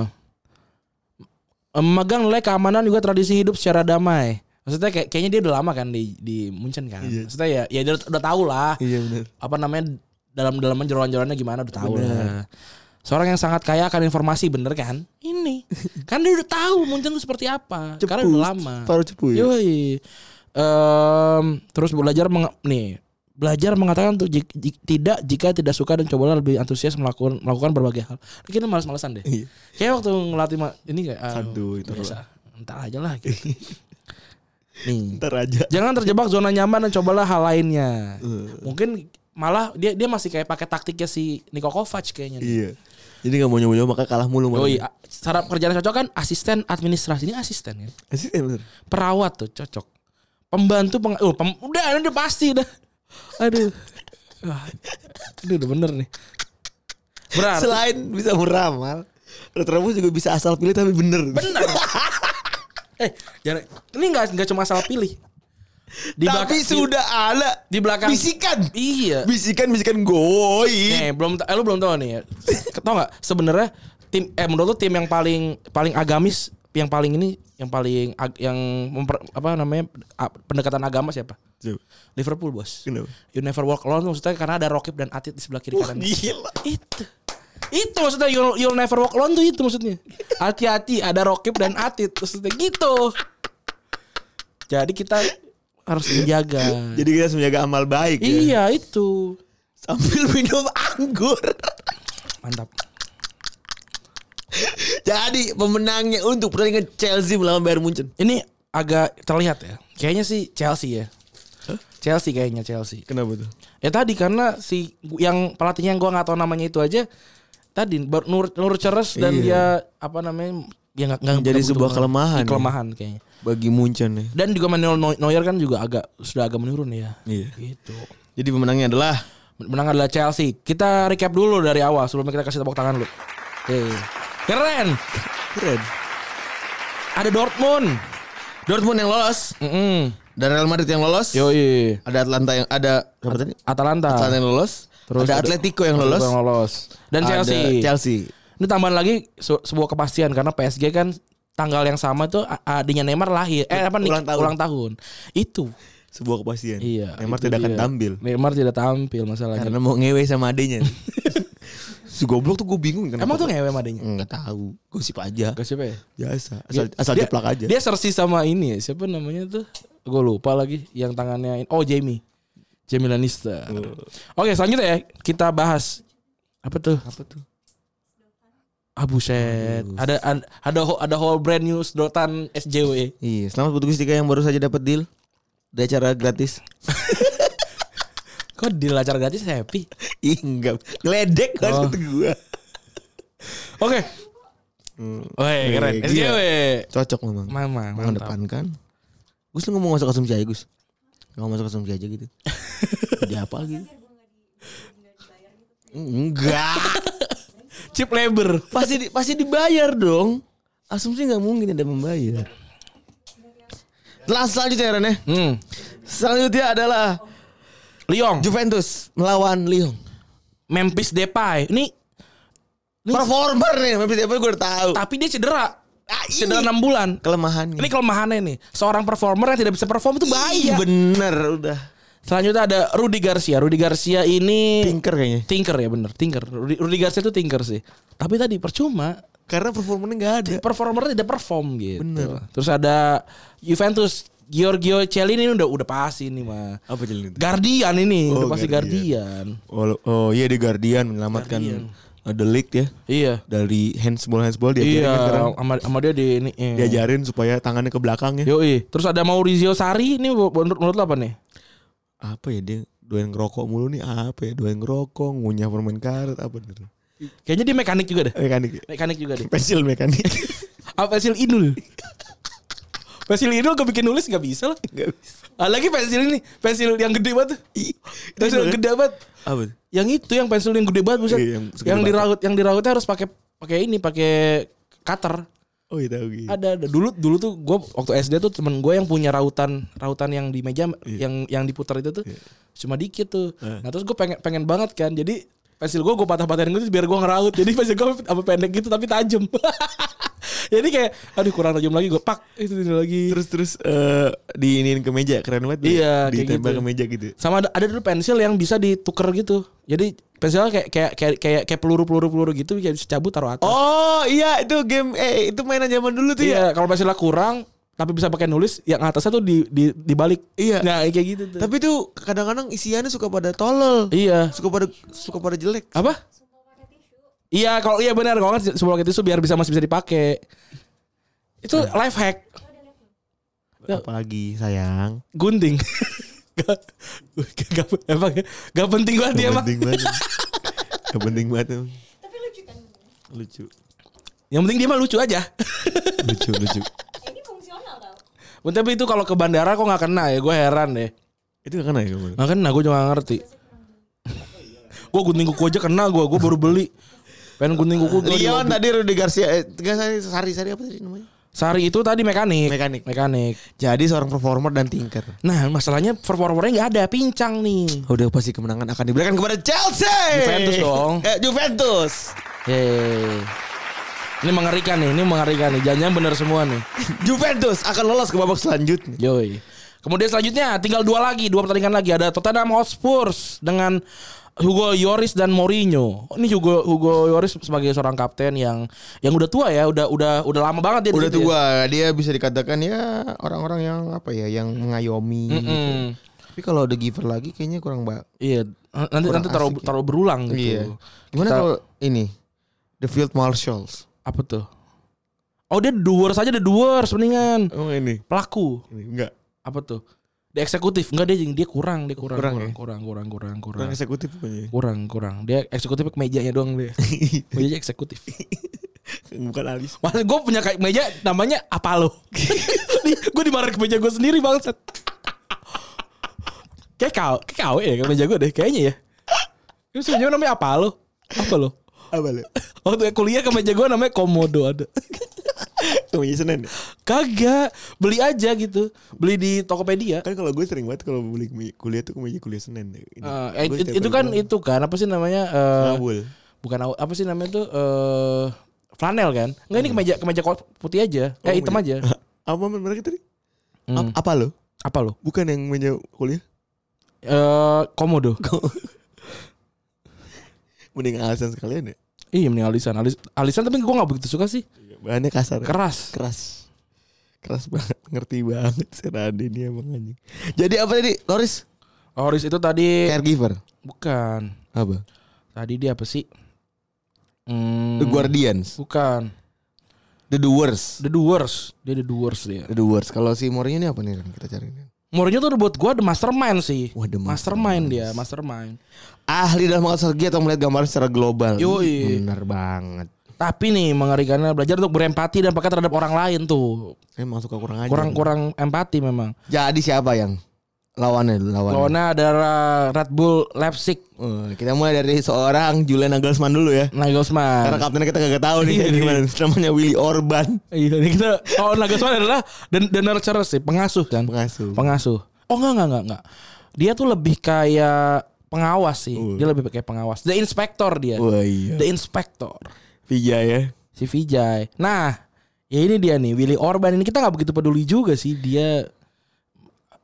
memegang nilai keamanan juga tradisi hidup secara damai. Maksudnya kayak kayaknya dia udah lama kan di di Munchen kan. Iya. Maksudnya ya ya dia udah tahu lah. Iya benar. apa namanya dalam dalaman jeroan-jeroannya gimana udah tahu lah. Seorang yang sangat kaya akan informasi bener kan? Ini <laughs> kan dia udah tahu Munchen itu seperti apa. Karena udah lama. Cepu ya. Yoi. Em, terus belajar meng- nih belajar mengatakan untuk jik- jik- tidak jika tidak suka dan cobalah lebih antusias melakukan melakukan berbagai hal. Kita malas-malasan deh. Iya. Kayak waktu ngelatih ini kayak Santuy, itu biasa. Entar aja lah gitu. <laughs> nih. Ntar aja. Jangan terjebak zona nyaman dan cobalah hal lainnya. Eh. Mungkin malah dia dia masih kayak pakai taktiknya si Niko Kovac kayaknya. Iya. Jadi gak mau nyoba-nyoba maka kalah mulu. Oh iya, cara kerjaan cocok kan asisten administrasi ini asisten kan. Ya bener. Perawat tuh cocok. Pembantu peng oh, pem- udah udah pasti dah. Aduh. Wah, Aduh udah bener nih. Berarti Selain bisa meramal. Rambus juga bisa asal pilih tapi bener. bener. <laughs> eh, jangan ini enggak enggak cuma salah pilih. Di tapi belakang- di- sudah ada di belakang bisikan. Iya. Bisikan-bisikan goib. Nih, belum eh, lu belum tahu nih ya. Tahu nggak sebenarnya tim eh menurut lu tim yang paling paling agamis yang paling ini yang paling ag- yang memper, apa namanya pendekatan agama siapa? Coba. Liverpool, Bos. Kenapa? You never walk alone maksudnya karena ada Rokib dan Atit di sebelah kiri kanan. Gila. Itu. Itu maksudnya you'll, you'll never walk alone tuh itu maksudnya. Hati-hati ada Rokib dan Atit maksudnya gitu. Jadi kita harus menjaga. Jadi kita harus menjaga amal baik ya. iya, itu. Sambil minum anggur. Mantap. Jadi pemenangnya untuk pertandingan Chelsea melawan Bayern Munchen. Ini agak terlihat ya. Kayaknya sih Chelsea ya. Chelsea kayaknya Chelsea. Kenapa tuh? Ya tadi karena si yang pelatihnya yang gua nggak tahu namanya itu aja tadi Nur Nur Ceres dan Iya. dia apa namanya ya nggak nggak nggak sebuah kelemahan ya. kelemahan kayaknya. Bagi Munchen ya. Dan juga Manuel Neu- Neuer kan juga agak sudah agak menurun ya. Iya. Gitu. Jadi pemenangnya adalah Menang adalah Chelsea. Kita recap dulu dari awal sebelum kita kasih tepuk tangan lu. Oke. Keren. keren. Ada Dortmund. Dortmund yang lolos Mm-mm. Dan Real Madrid yang lolos. Yoi. Ada Atlanta yang ada apa tadi? Atalanta. Atlanta yang lolos. Terus ada ada- Atletico yang lolos. yang lolos. Dan Ada Chelsea. Chelsea. Ini tambahan lagi se- sebuah kepastian karena PSG kan tanggal yang sama tuh adanya Neymar lahir. Eh apa nih? Ulang tahun. Ulang tahun. Itu. Sebuah kepastian. Iya. Neymar tidak akan tampil. Neymar tidak tampil masalahnya. Karena mau ngewe sama adenya. <laughs> si goblok tuh gue bingung kenapa. Emang tuh ngewe sama adanya? Enggak tahu. Gosip aja. Siapa ya? Biasa. Asal, Dia- asal jeplak aja. Dia sersi sama ini ya. Siapa namanya tuh? Gue lupa lagi yang tangannya ini. Oh, Jamie. Jamie Lannister. Oke, selanjutnya ya kita bahas apa tuh? apa tuh? Ah buset. Ada ada ada, whole- ada whole brand new sedotan SJW. Iya, selamat buat Gustika yang baru saja dapat deal. Ada acara gratis. Kok di acara gratis happy? Ih, enggak. Ngeledek kan Oh. gua. Oke. Woi, keren. Iya, SJW. Cocok memang. Mama, mantap. Mengedepankan. Gus lu ngomong masuk konsumsi aja, Gus. Ngomong masuk konsumsi aja gitu. <laughs> Jadi apa gitu? Enggak. Chip labor. Pasti di, pasti dibayar dong. Asumsi nggak mungkin ada membayar. Setelah selanjutnya Ren ya. Hmm. Selanjutnya adalah Lyon, Juventus melawan Lyon. Memphis Depay. Ini Performer nih, Memphis Depay gue udah tahu. tapi dia cedera. Ah, ini Cedera 6 bulan. kelemahannya. Ini kelemahannya nih. Seorang performer yang tidak bisa perform itu Iya bahaya. bener udah. Selanjutnya ada Rudy Garcia. Rudy Garcia ini Tinker kayaknya. Tinker ya bener, Tinker. Rudy, Rudy Garcia itu Tinker sih. Tapi tadi percuma Karena performanya nggak ada. performer tidak perform gitu. Bener. Terus ada Juventus Giorgio Chiellini ini udah udah pasti ini mah. Apa itu? Guardian ini, Oh, udah pasti Guardian. Guardian. Oh, oh iya di Guardian menyelamatkan Guardian. uh, The League ya Iya. dari handsball handsball diajarin Iya, kan sekarang. sama, sama dia di ini. iya. Diajarin supaya tangannya ke belakang ya. Yoi. Terus ada Maurizio Sarri ini menurut, menurut lo apa nih? Apa ya dia doyan ngerokok mulu nih apa ya doyan ngerokok ngunyah permen karet apa nih Kayaknya dia mekanik juga deh. mekanik Mekanik juga deh. pensil mekanik Apa pensil inul? pensil inul gue bikin nulis gak bisa lah. Nggak bisa. Ah, lagi pensil ini, pensil yang gede banget. pensil yang ya? gede banget. apa Yang itu yang pensil yang gede banget buset. Iya, yang yang, diraut yang dirautnya harus pakai pakai ini, pakai cutter. oh iya tahu gitu Ada ada dulu dulu tuh gue waktu SD tuh temen gue yang punya rautan rautan yang di meja yang yang diputar itu tuh cuma dikit tuh. Eh. Nah terus gue pengen pengen banget kan. Jadi pensil gue gue patah-patahin gitu biar gue ngeraut. Jadi pensil gue apa pendek gitu tapi tajam. <laughs> Jadi kayak aduh kurang tajam lagi gue pak itu lagi. terus terus eh diinin ke meja keren banget Iya, kayak ditembak gitu. ke meja gitu sama ada, ada dulu pensil yang bisa ditukar gitu. Jadi pensilnya kayak kayak kayak kayak, kayak peluru peluru peluru gitu kayak bisa cabut taruh atas. oh iya itu game eh itu mainan zaman dulu tuh ya iya, kalau pensilnya kurang tapi bisa pakai nulis yang atasnya tuh di di dibalik. Iya. Nah, kayak gitu tuh. tapi tuh kadang-kadang isiannya suka pada tolol iya. suka pada suka pada jelek Apa? Iya, kalau iya benar kalau kan semua itu biar bisa masih bisa dipakai. Itu life hack. apalagi sayang Gunting. gak, gak, emang gak penting banget dia Gak emang. penting banget Gak penting banget emang. Tapi lucu kan? lucu Yang penting dia mah lucu aja. lucu lucu Ya, ini fungsional tau. Tapi itu kalau ke bandara kok nggak kena ya, gue heran deh. itu gak kena ya Nggak kena, gue juga gak ngerti. <laughs> gue gunting kuku aja kena gue, gue baru beli. Pengen gunting kuku Leon mobil. tadi Rudy Garcia eh, sari sari sari apa tadi namanya Sari itu tadi mekanik. Mekanik. Mekanik. jadi seorang performer dan tinker Nah masalahnya performernya nggak ada, pincang nih. udah pasti kemenangan akan diberikan kepada Chelsea Juventus dong. eh, Juventus Yeay. Ini mengerikan nih, ini mengerikan nih. Jangan bener semua nih. <laughs> Juventus akan lolos ke babak selanjutnya Yoi. Kemudian selanjutnya tinggal dua lagi, dua pertandingan lagi ada Tottenham Hotspur dengan Hugo Lloris dan Mourinho. Ini Hugo Hugo Lloris sebagai seorang kapten yang yang udah tua ya, udah udah udah lama banget dia di udah ya. tua dia bisa dikatakan ya orang-orang yang apa ya yang mengayomi gitu. Mm-mm. tapi kalau ada giver lagi kayaknya kurang mbak Iya, nanti Kurang nanti taruh ya. taruh berulang gitu. iya gimana kalau ini the field marshals Apa tuh? Oh dia doers aja ada doers mendingan. oh ini Pelaku. ini enggak Apa tuh? Di eksekutif enggak dia dia kurang, dia kurang Kurang kurang ya? kurang kurang kurang kurang. kurang eksekutif pokoknya Kurang kurang. Dia eksekutif ke mejanya doang dia. <laughs> Mejanya eksekutif. <laughs> bukan alis Maksud gue punya kayak meja namanya apa lo? <laughs> gue dimarahin ke meja gue sendiri bangsat. kayak kau, kayak kau ya ke meja gue deh kayaknya ya. Itu sebenarnya namanya apa lo? Apa lo? apa lu Waktu kuliah ke meja gue namanya komodo ada. <laughs> Kemeja Senin ya? Kagak, beli aja gitu. Beli di Tokopedia. kan kalau gue sering banget kalau beli kuliah tuh kemeja kuliah Senin deh. Ini. Eh, Gue it- itu kan pulang, itu kan apa sih namanya? eh, ngawul. bukan apa sih namanya tuh eh flanel kan? Enggak ini kemeja kemeja putih aja. Oh, Eh hitam aja. <laughs> apa mereka tadi Hmm. Ap- apa lo Apa lo? bukan yang meja kuliah Eh komodo. <laughs> mending alasan sekalian ya Iya mending alisan. Alis, alisan tapi gue gak begitu suka sih. bahannya kasar Keras. keras keras banget ngerti banget si Rade ini emang anjing jadi apa tadi Loris Horis itu tadi caregiver bukan. apa Tadi dia apa sih? Hmm, The Guardians Bukan. The Doers The Doers. Dia The Doers dia. The Doers kalau si Mourinho ini apa nih kita cari Mourinho tuh buat gue the mastermind sih. Wah, the mastermind dia, mastermind. ahli dalam hal strategi atau melihat gambar secara global Yoi. benar banget Tapi nih mengerikannya belajar untuk berempati dan pakai terhadap orang lain tuh. emang suka kurang aja Kurang-kurang empati memang. jadi siapa yang lawannya lawannya Lawannya adalah Red Bull Leipzig Oh, kita mulai dari seorang Julian Nagelsmann dulu ya. Karena Nagelsmann. kaptennya kita gak tahu nih Iya, kayak iya. gimana. Namanya Willy Orban. Iya, ini kita oh Nagelsmann adalah dan nurturer sih, pengasuh kan. Pengasuh. Pengasuh. Oh enggak enggak enggak enggak. Dia tuh lebih kayak pengawas sih. Uh. Dia lebih kayak pengawas. The inspector dia. Wah iya. The inspector. Vijay ya. Si Vijay. Nah, ya ini dia nih Willy Orban ini kita nggak begitu peduli juga sih dia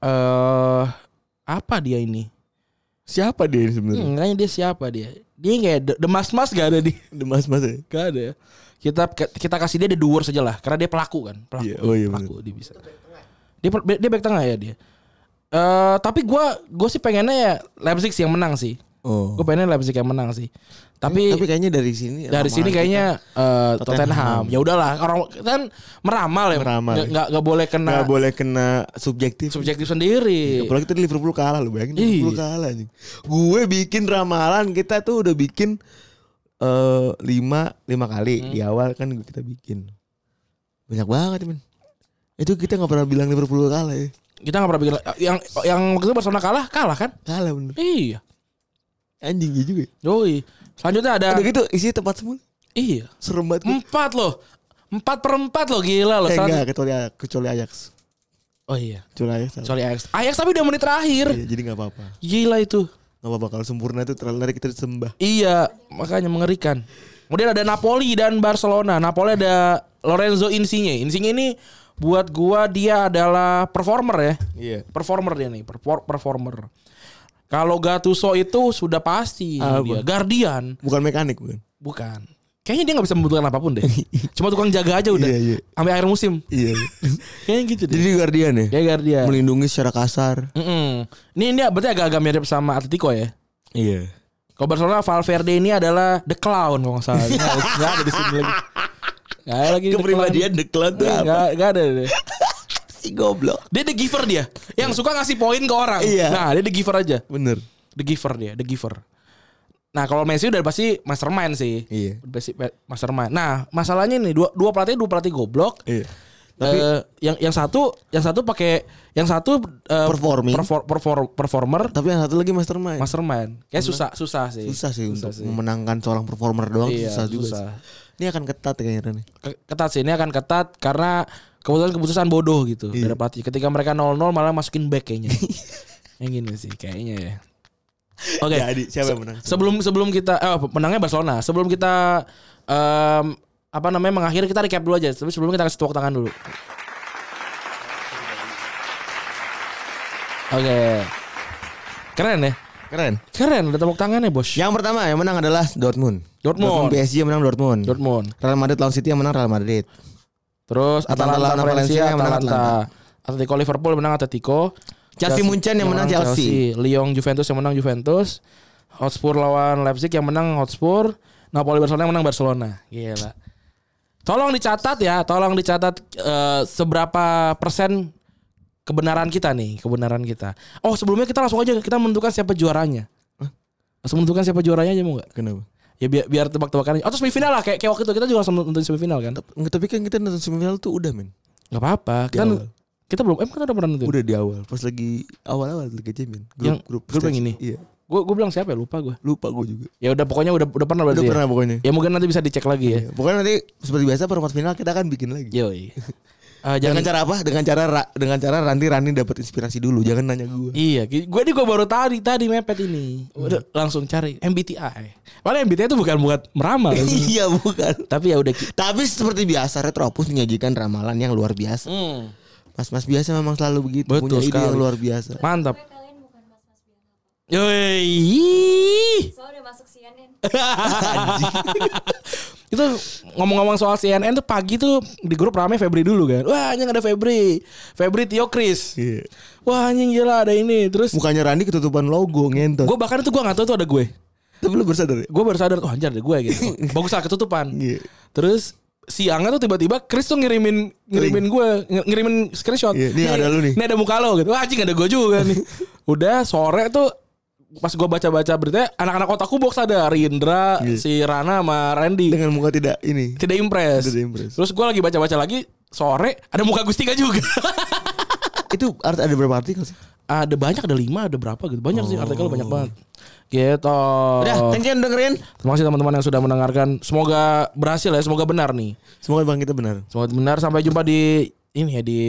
eh Apa dia ini? Siapa dia ini sebenarnya? Hmm, kayaknya dia siapa dia? Dia kayak The, The Mas Mas gak ada di. <laughs> The Mas Mas ya? Gak ada. Kita kita kasih dia The Doers aja lah karena dia pelaku kan. Pelaku. Iya, oh iya pelaku dia bisa. Dia dia back tengah ya dia. Eh tapi gua gue sih pengennya ya Leipzig sih yang menang sih. Oh. Gue pengennya Leipzig yang menang sih. Tapi, Tapi kayaknya dari sini dari sini kita- kayaknya eh, Tottenham. Tottenham. Ya udahlah, orang kan meramal ya. Meramal. Nggak- Nggak boleh kena nggak boleh kena subjektif. subjektif sendiri. Apalagi tadi Liverpool kalah lu bayangin Iya. Liverpool kalah nih. Gue bikin ramalan kita tuh udah bikin eh lima lima kali Hmm. di awal kan kita bikin banyak banget men. Itu kita nggak pernah bilang Liverpool kalah ya. Kita nggak pernah bikin yang yang waktu itu Barcelona kalah, kalah kan? Kalah bener. Iya. Anjing iya juga. ya. Yoi. Selanjutnya ada Udah gitu isi tempat semua. iya. Serem banget. Empat loh. Empat per empat loh gila loh. Eh, enggak kecuali kecuali Ajax. Oh iya. Kecuali Ajax. Kecuali Ajax. Ajax tapi udah menit terakhir. Iya, jadi nggak apa-apa. Gila itu. Nggak apa-apa kalau sempurna itu terlalu nanti kita disembah. Iya, makanya mengerikan. Kemudian ada Napoli dan Barcelona. Napoli ada Lorenzo Insigne. Insigne ini buat gua dia adalah performer ya. Iya. Performer dia nih, perfor- performer. Kalau Gattuso itu sudah pasti Apa? dia Guardian, Bukan mekanik bukan. bukan. Kayaknya dia nggak bisa membutuhkan apa pun deh. <laughs> Cuma tukang jaga aja udah. Iya, iya. Sampai akhir musim. Iya. <laughs> Kayaknya gitu deh. jadi di Guardian ya. Kayak Guardian. Melindungi secara kasar. Mm-mm. Ini ini berarti agak-agak mirip sama Atletico ya. Iya. Kalau Barcelona Valverde ini adalah the clown kalau nggak salah. Nggak <laughs> nggak ada di sini lagi. Nggak ada lagi the Kepribadian The Clown tuh clown. apa? Nggak nggak ada deh. Si goblok. Dia the giver dia. Yang suka ngasih poin ke orang. Iya. Nah dia the giver aja. Bener. The giver dia, the giver. Nah kalau Messi udah pasti mastermind sih. Iya. Pasti mastermind. Nah masalahnya nih dua dua pelatih dua pelatih goblok. Iya. Tapi yang yang satu yang satu pakai yang satu eh, Performing. perfor- perfor- performer Tapi yang satu lagi mastermind. mastermind. Kayak susah susah sih. susah sih untuk memenangkan seorang performer doang Iya, susah juga. susah. sih. Ini akan ketat kayaknya nih. Ke- ketat sih ini akan ketat karena keputusan-keputusan bodoh gitu Iya. dari pelatih. Ketika mereka 0-0 malah masukin back kayaknya. <laughs> yang gini sih kayaknya ya. <laughs> Oke. Jadi siapa yang menang? Sebelum sebelum kita eh menangnya Barcelona. Sebelum kita em, apa namanya mengakhiri kita recap dulu aja. Tapi sebelum kita kasih tepuk tangan dulu. Oke. Keren ya? Keren. Keren ada tepuk tangannya, Bos. Yang pertama yang menang adalah Dortmund. Dortmund. PSG yang menang Dortmund. Dortmund. Real Madrid lawan City yang menang Real Madrid. Terus Atalanta Atalanta, Valencia, Valencia yang menang Atalanta. Atletico Liverpool menang Atletico. Chelsea Munchen yang menang Chelsea. Lyon Juventus yang menang Juventus. Hotspur lawan Leipzig yang menang Hotspur. Napoli Barcelona yang menang Barcelona. Gila. Tolong dicatat ya, tolong dicatat eh, seberapa persen kebenaran kita nih, kebenaran kita. Oh, sebelumnya kita langsung aja kita menentukan siapa juaranya. Langsung menentukan siapa juaranya aja mau nggak? Kenapa? Ya biar biar tebak-tebakan aja. Atau semifinal lah kayak kayak waktu itu kita juga langsung nonton semifinal kan. Nggak, tapi kan kita nonton semifinal tuh udah men. Gak apa-apa. Di Kita awal. kita belum eh kita udah pernah nonton. Udah di awal. Pas lagi awal-awal Liga Champions. Grup, Yang- grup, grup yang ini? Iya. Gue gue bilang siapa ya lupa gue. Lupa gue juga. Ya udah pokoknya udah udah pernah berarti. Udah ya? pernah pokoknya. Ya mungkin nanti bisa dicek lagi ya. Iya. Pokoknya nanti seperti biasa perempat final kita akan bikin lagi. Yoi. <laughs> Eh, Dengan jangan cara apa? Dengan cara ra- dengan cara Ranti Rani dapat inspirasi dulu. Jangan nanya gue. Iya, gue di gue baru tadi tadi mepet ini. Udah langsung cari MBTI. Padahal MBTI itu bukan buat meramal. ya. <laughs> Iya bukan. Tapi ya udah. Tapi seperti biasa Retropus menyajikan ramalan yang luar biasa. Hmm, Mas-mas biasa memang selalu begitu. Betul punya ide sekali. yang luar biasa. mantap. Tapi kalian bukan mas-mas biasa. Yoi. Soalnya udah masuk CNN. <laughs> <laughs> itu ngomong-ngomong soal CNN tuh pagi tuh di grup rame Febri dulu kan. Wah, anjing ada Febri. Febri Tio Chris. Iya. Wah, anjing gila ada ini. Terus Mukanya Rani ketutupan logo ngentot. gue bahkan itu gue nggak tahu tuh ada gue. Tapi lu bersadar ya? gue baru sadar oh anjir ada gue gitu <laughs> bagus lah ketutupan Iya. terus siangnya tuh tiba-tiba Chris tuh ngirimin ngirimin gue ng- ngirimin screenshot Iya, nih ada lu nih. ini ada muka lo gitu wah anjing ada gue juga nih <laughs> udah sore tuh pas gue baca-baca berita anak-anak otakku box ada Rindra Iya. si Rana sama Randy Dengan muka tidak ini. tidak impress. Tidak impress. terus gue lagi baca-baca lagi sore ada muka Gustika juga <laughs> Itu art ada berapa artikel sih? ada banyak ada lima ada berapa gitu banyak sih artikel banyak banget gitu Udah, thank you dengerin. Terima kasih teman-teman yang sudah mendengarkan. Semoga berhasil ya, semoga benar nih. Semoga bang kita benar. Semoga benar sampai jumpa di ini ya di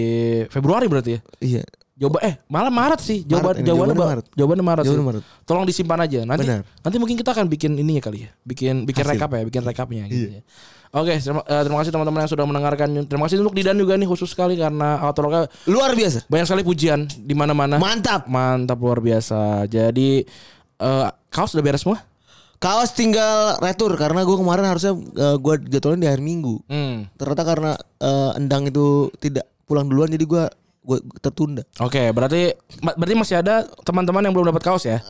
Februari berarti ya. Iya. Jawaban eh malah Maret sih. Jawaban Maret jawabannya Ba- Maret. jawabannya Maret. sih. Jawabannya Maret. Tolong disimpan aja. Nanti Benar. nanti mungkin kita akan bikin ininya kali ya. Bikin bikin Hasil. rekap ya, bikin rekapnya gitu Iya. ya. Oke, terima, eh, terima kasih teman-teman yang sudah mendengarkan. Terima kasih untuk Didan juga nih khusus sekali karena Outlook Luar biasa. banyak sekali pujian di mana-mana. Mantap. Mantap luar biasa. Jadi eh kaos udah beres semua? Kaos tinggal retur karena gue kemarin harusnya eh, gue jadwalin di hari Minggu. Hmm. Ternyata karena eh, Endang itu tidak pulang duluan jadi gue gue tertunda. Oke, berarti ma- berarti masih ada teman-teman yang belum dapat kaos ya?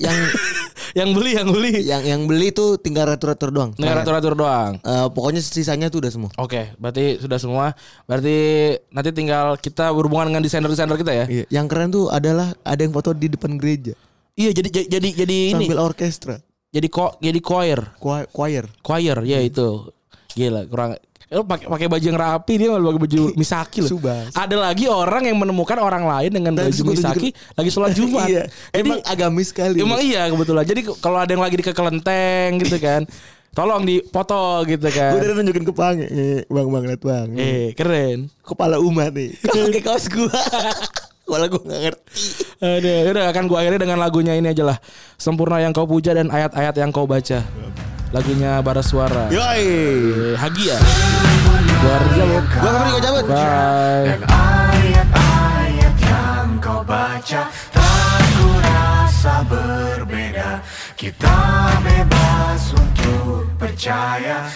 Yang <laughs> yang beli, yang beli. yang yang beli tuh tinggal retur-retur doang. Negara atur doang. Eh, pokoknya sisanya tuh udah semua. Oke, berarti sudah semua. Berarti nanti tinggal kita berhubungan dengan desainer-desainer kita ya. Iya. Yang keren tuh adalah ada yang foto di depan gereja Iya, jadi jadi jadi, jadi ini. sambil orkestra. Jadi kok jadi choir. Choir. choir. Choir, ya itu. Gila, kurang Lu pakai pakai baju yang rapi dia malah pakai baju misaki loh. Subas. Ada lagi orang yang menemukan orang lain dengan Dan baju gua misaki lagi sholat <laughs> Jumat. iya. Jadi Emang agamis sekali. Emang iya kebetulan. Jadi kalau ada yang lagi di kekelenteng gitu kan, <laughs> tolong dipoto gitu Gue kan. udah nunjukin ke Pang. Eh, bang bang liat bang. Eh, keren. Kepala umat nih. <laughs> Pakai kaos gue. Walau gue gak ngerti. Aduh, udah akan gua akhiri dengan lagunya ini aja lah. Sempurna yang kau puja dan ayat-ayat yang kau baca. Lagunya Bara Suara. Yoi. Eh, Hagia. Luar biasa. Gue Febri gue cabut. Bye. Ayat-ayat yang kau baca Tak rasa berbeda Kita bebas untuk percaya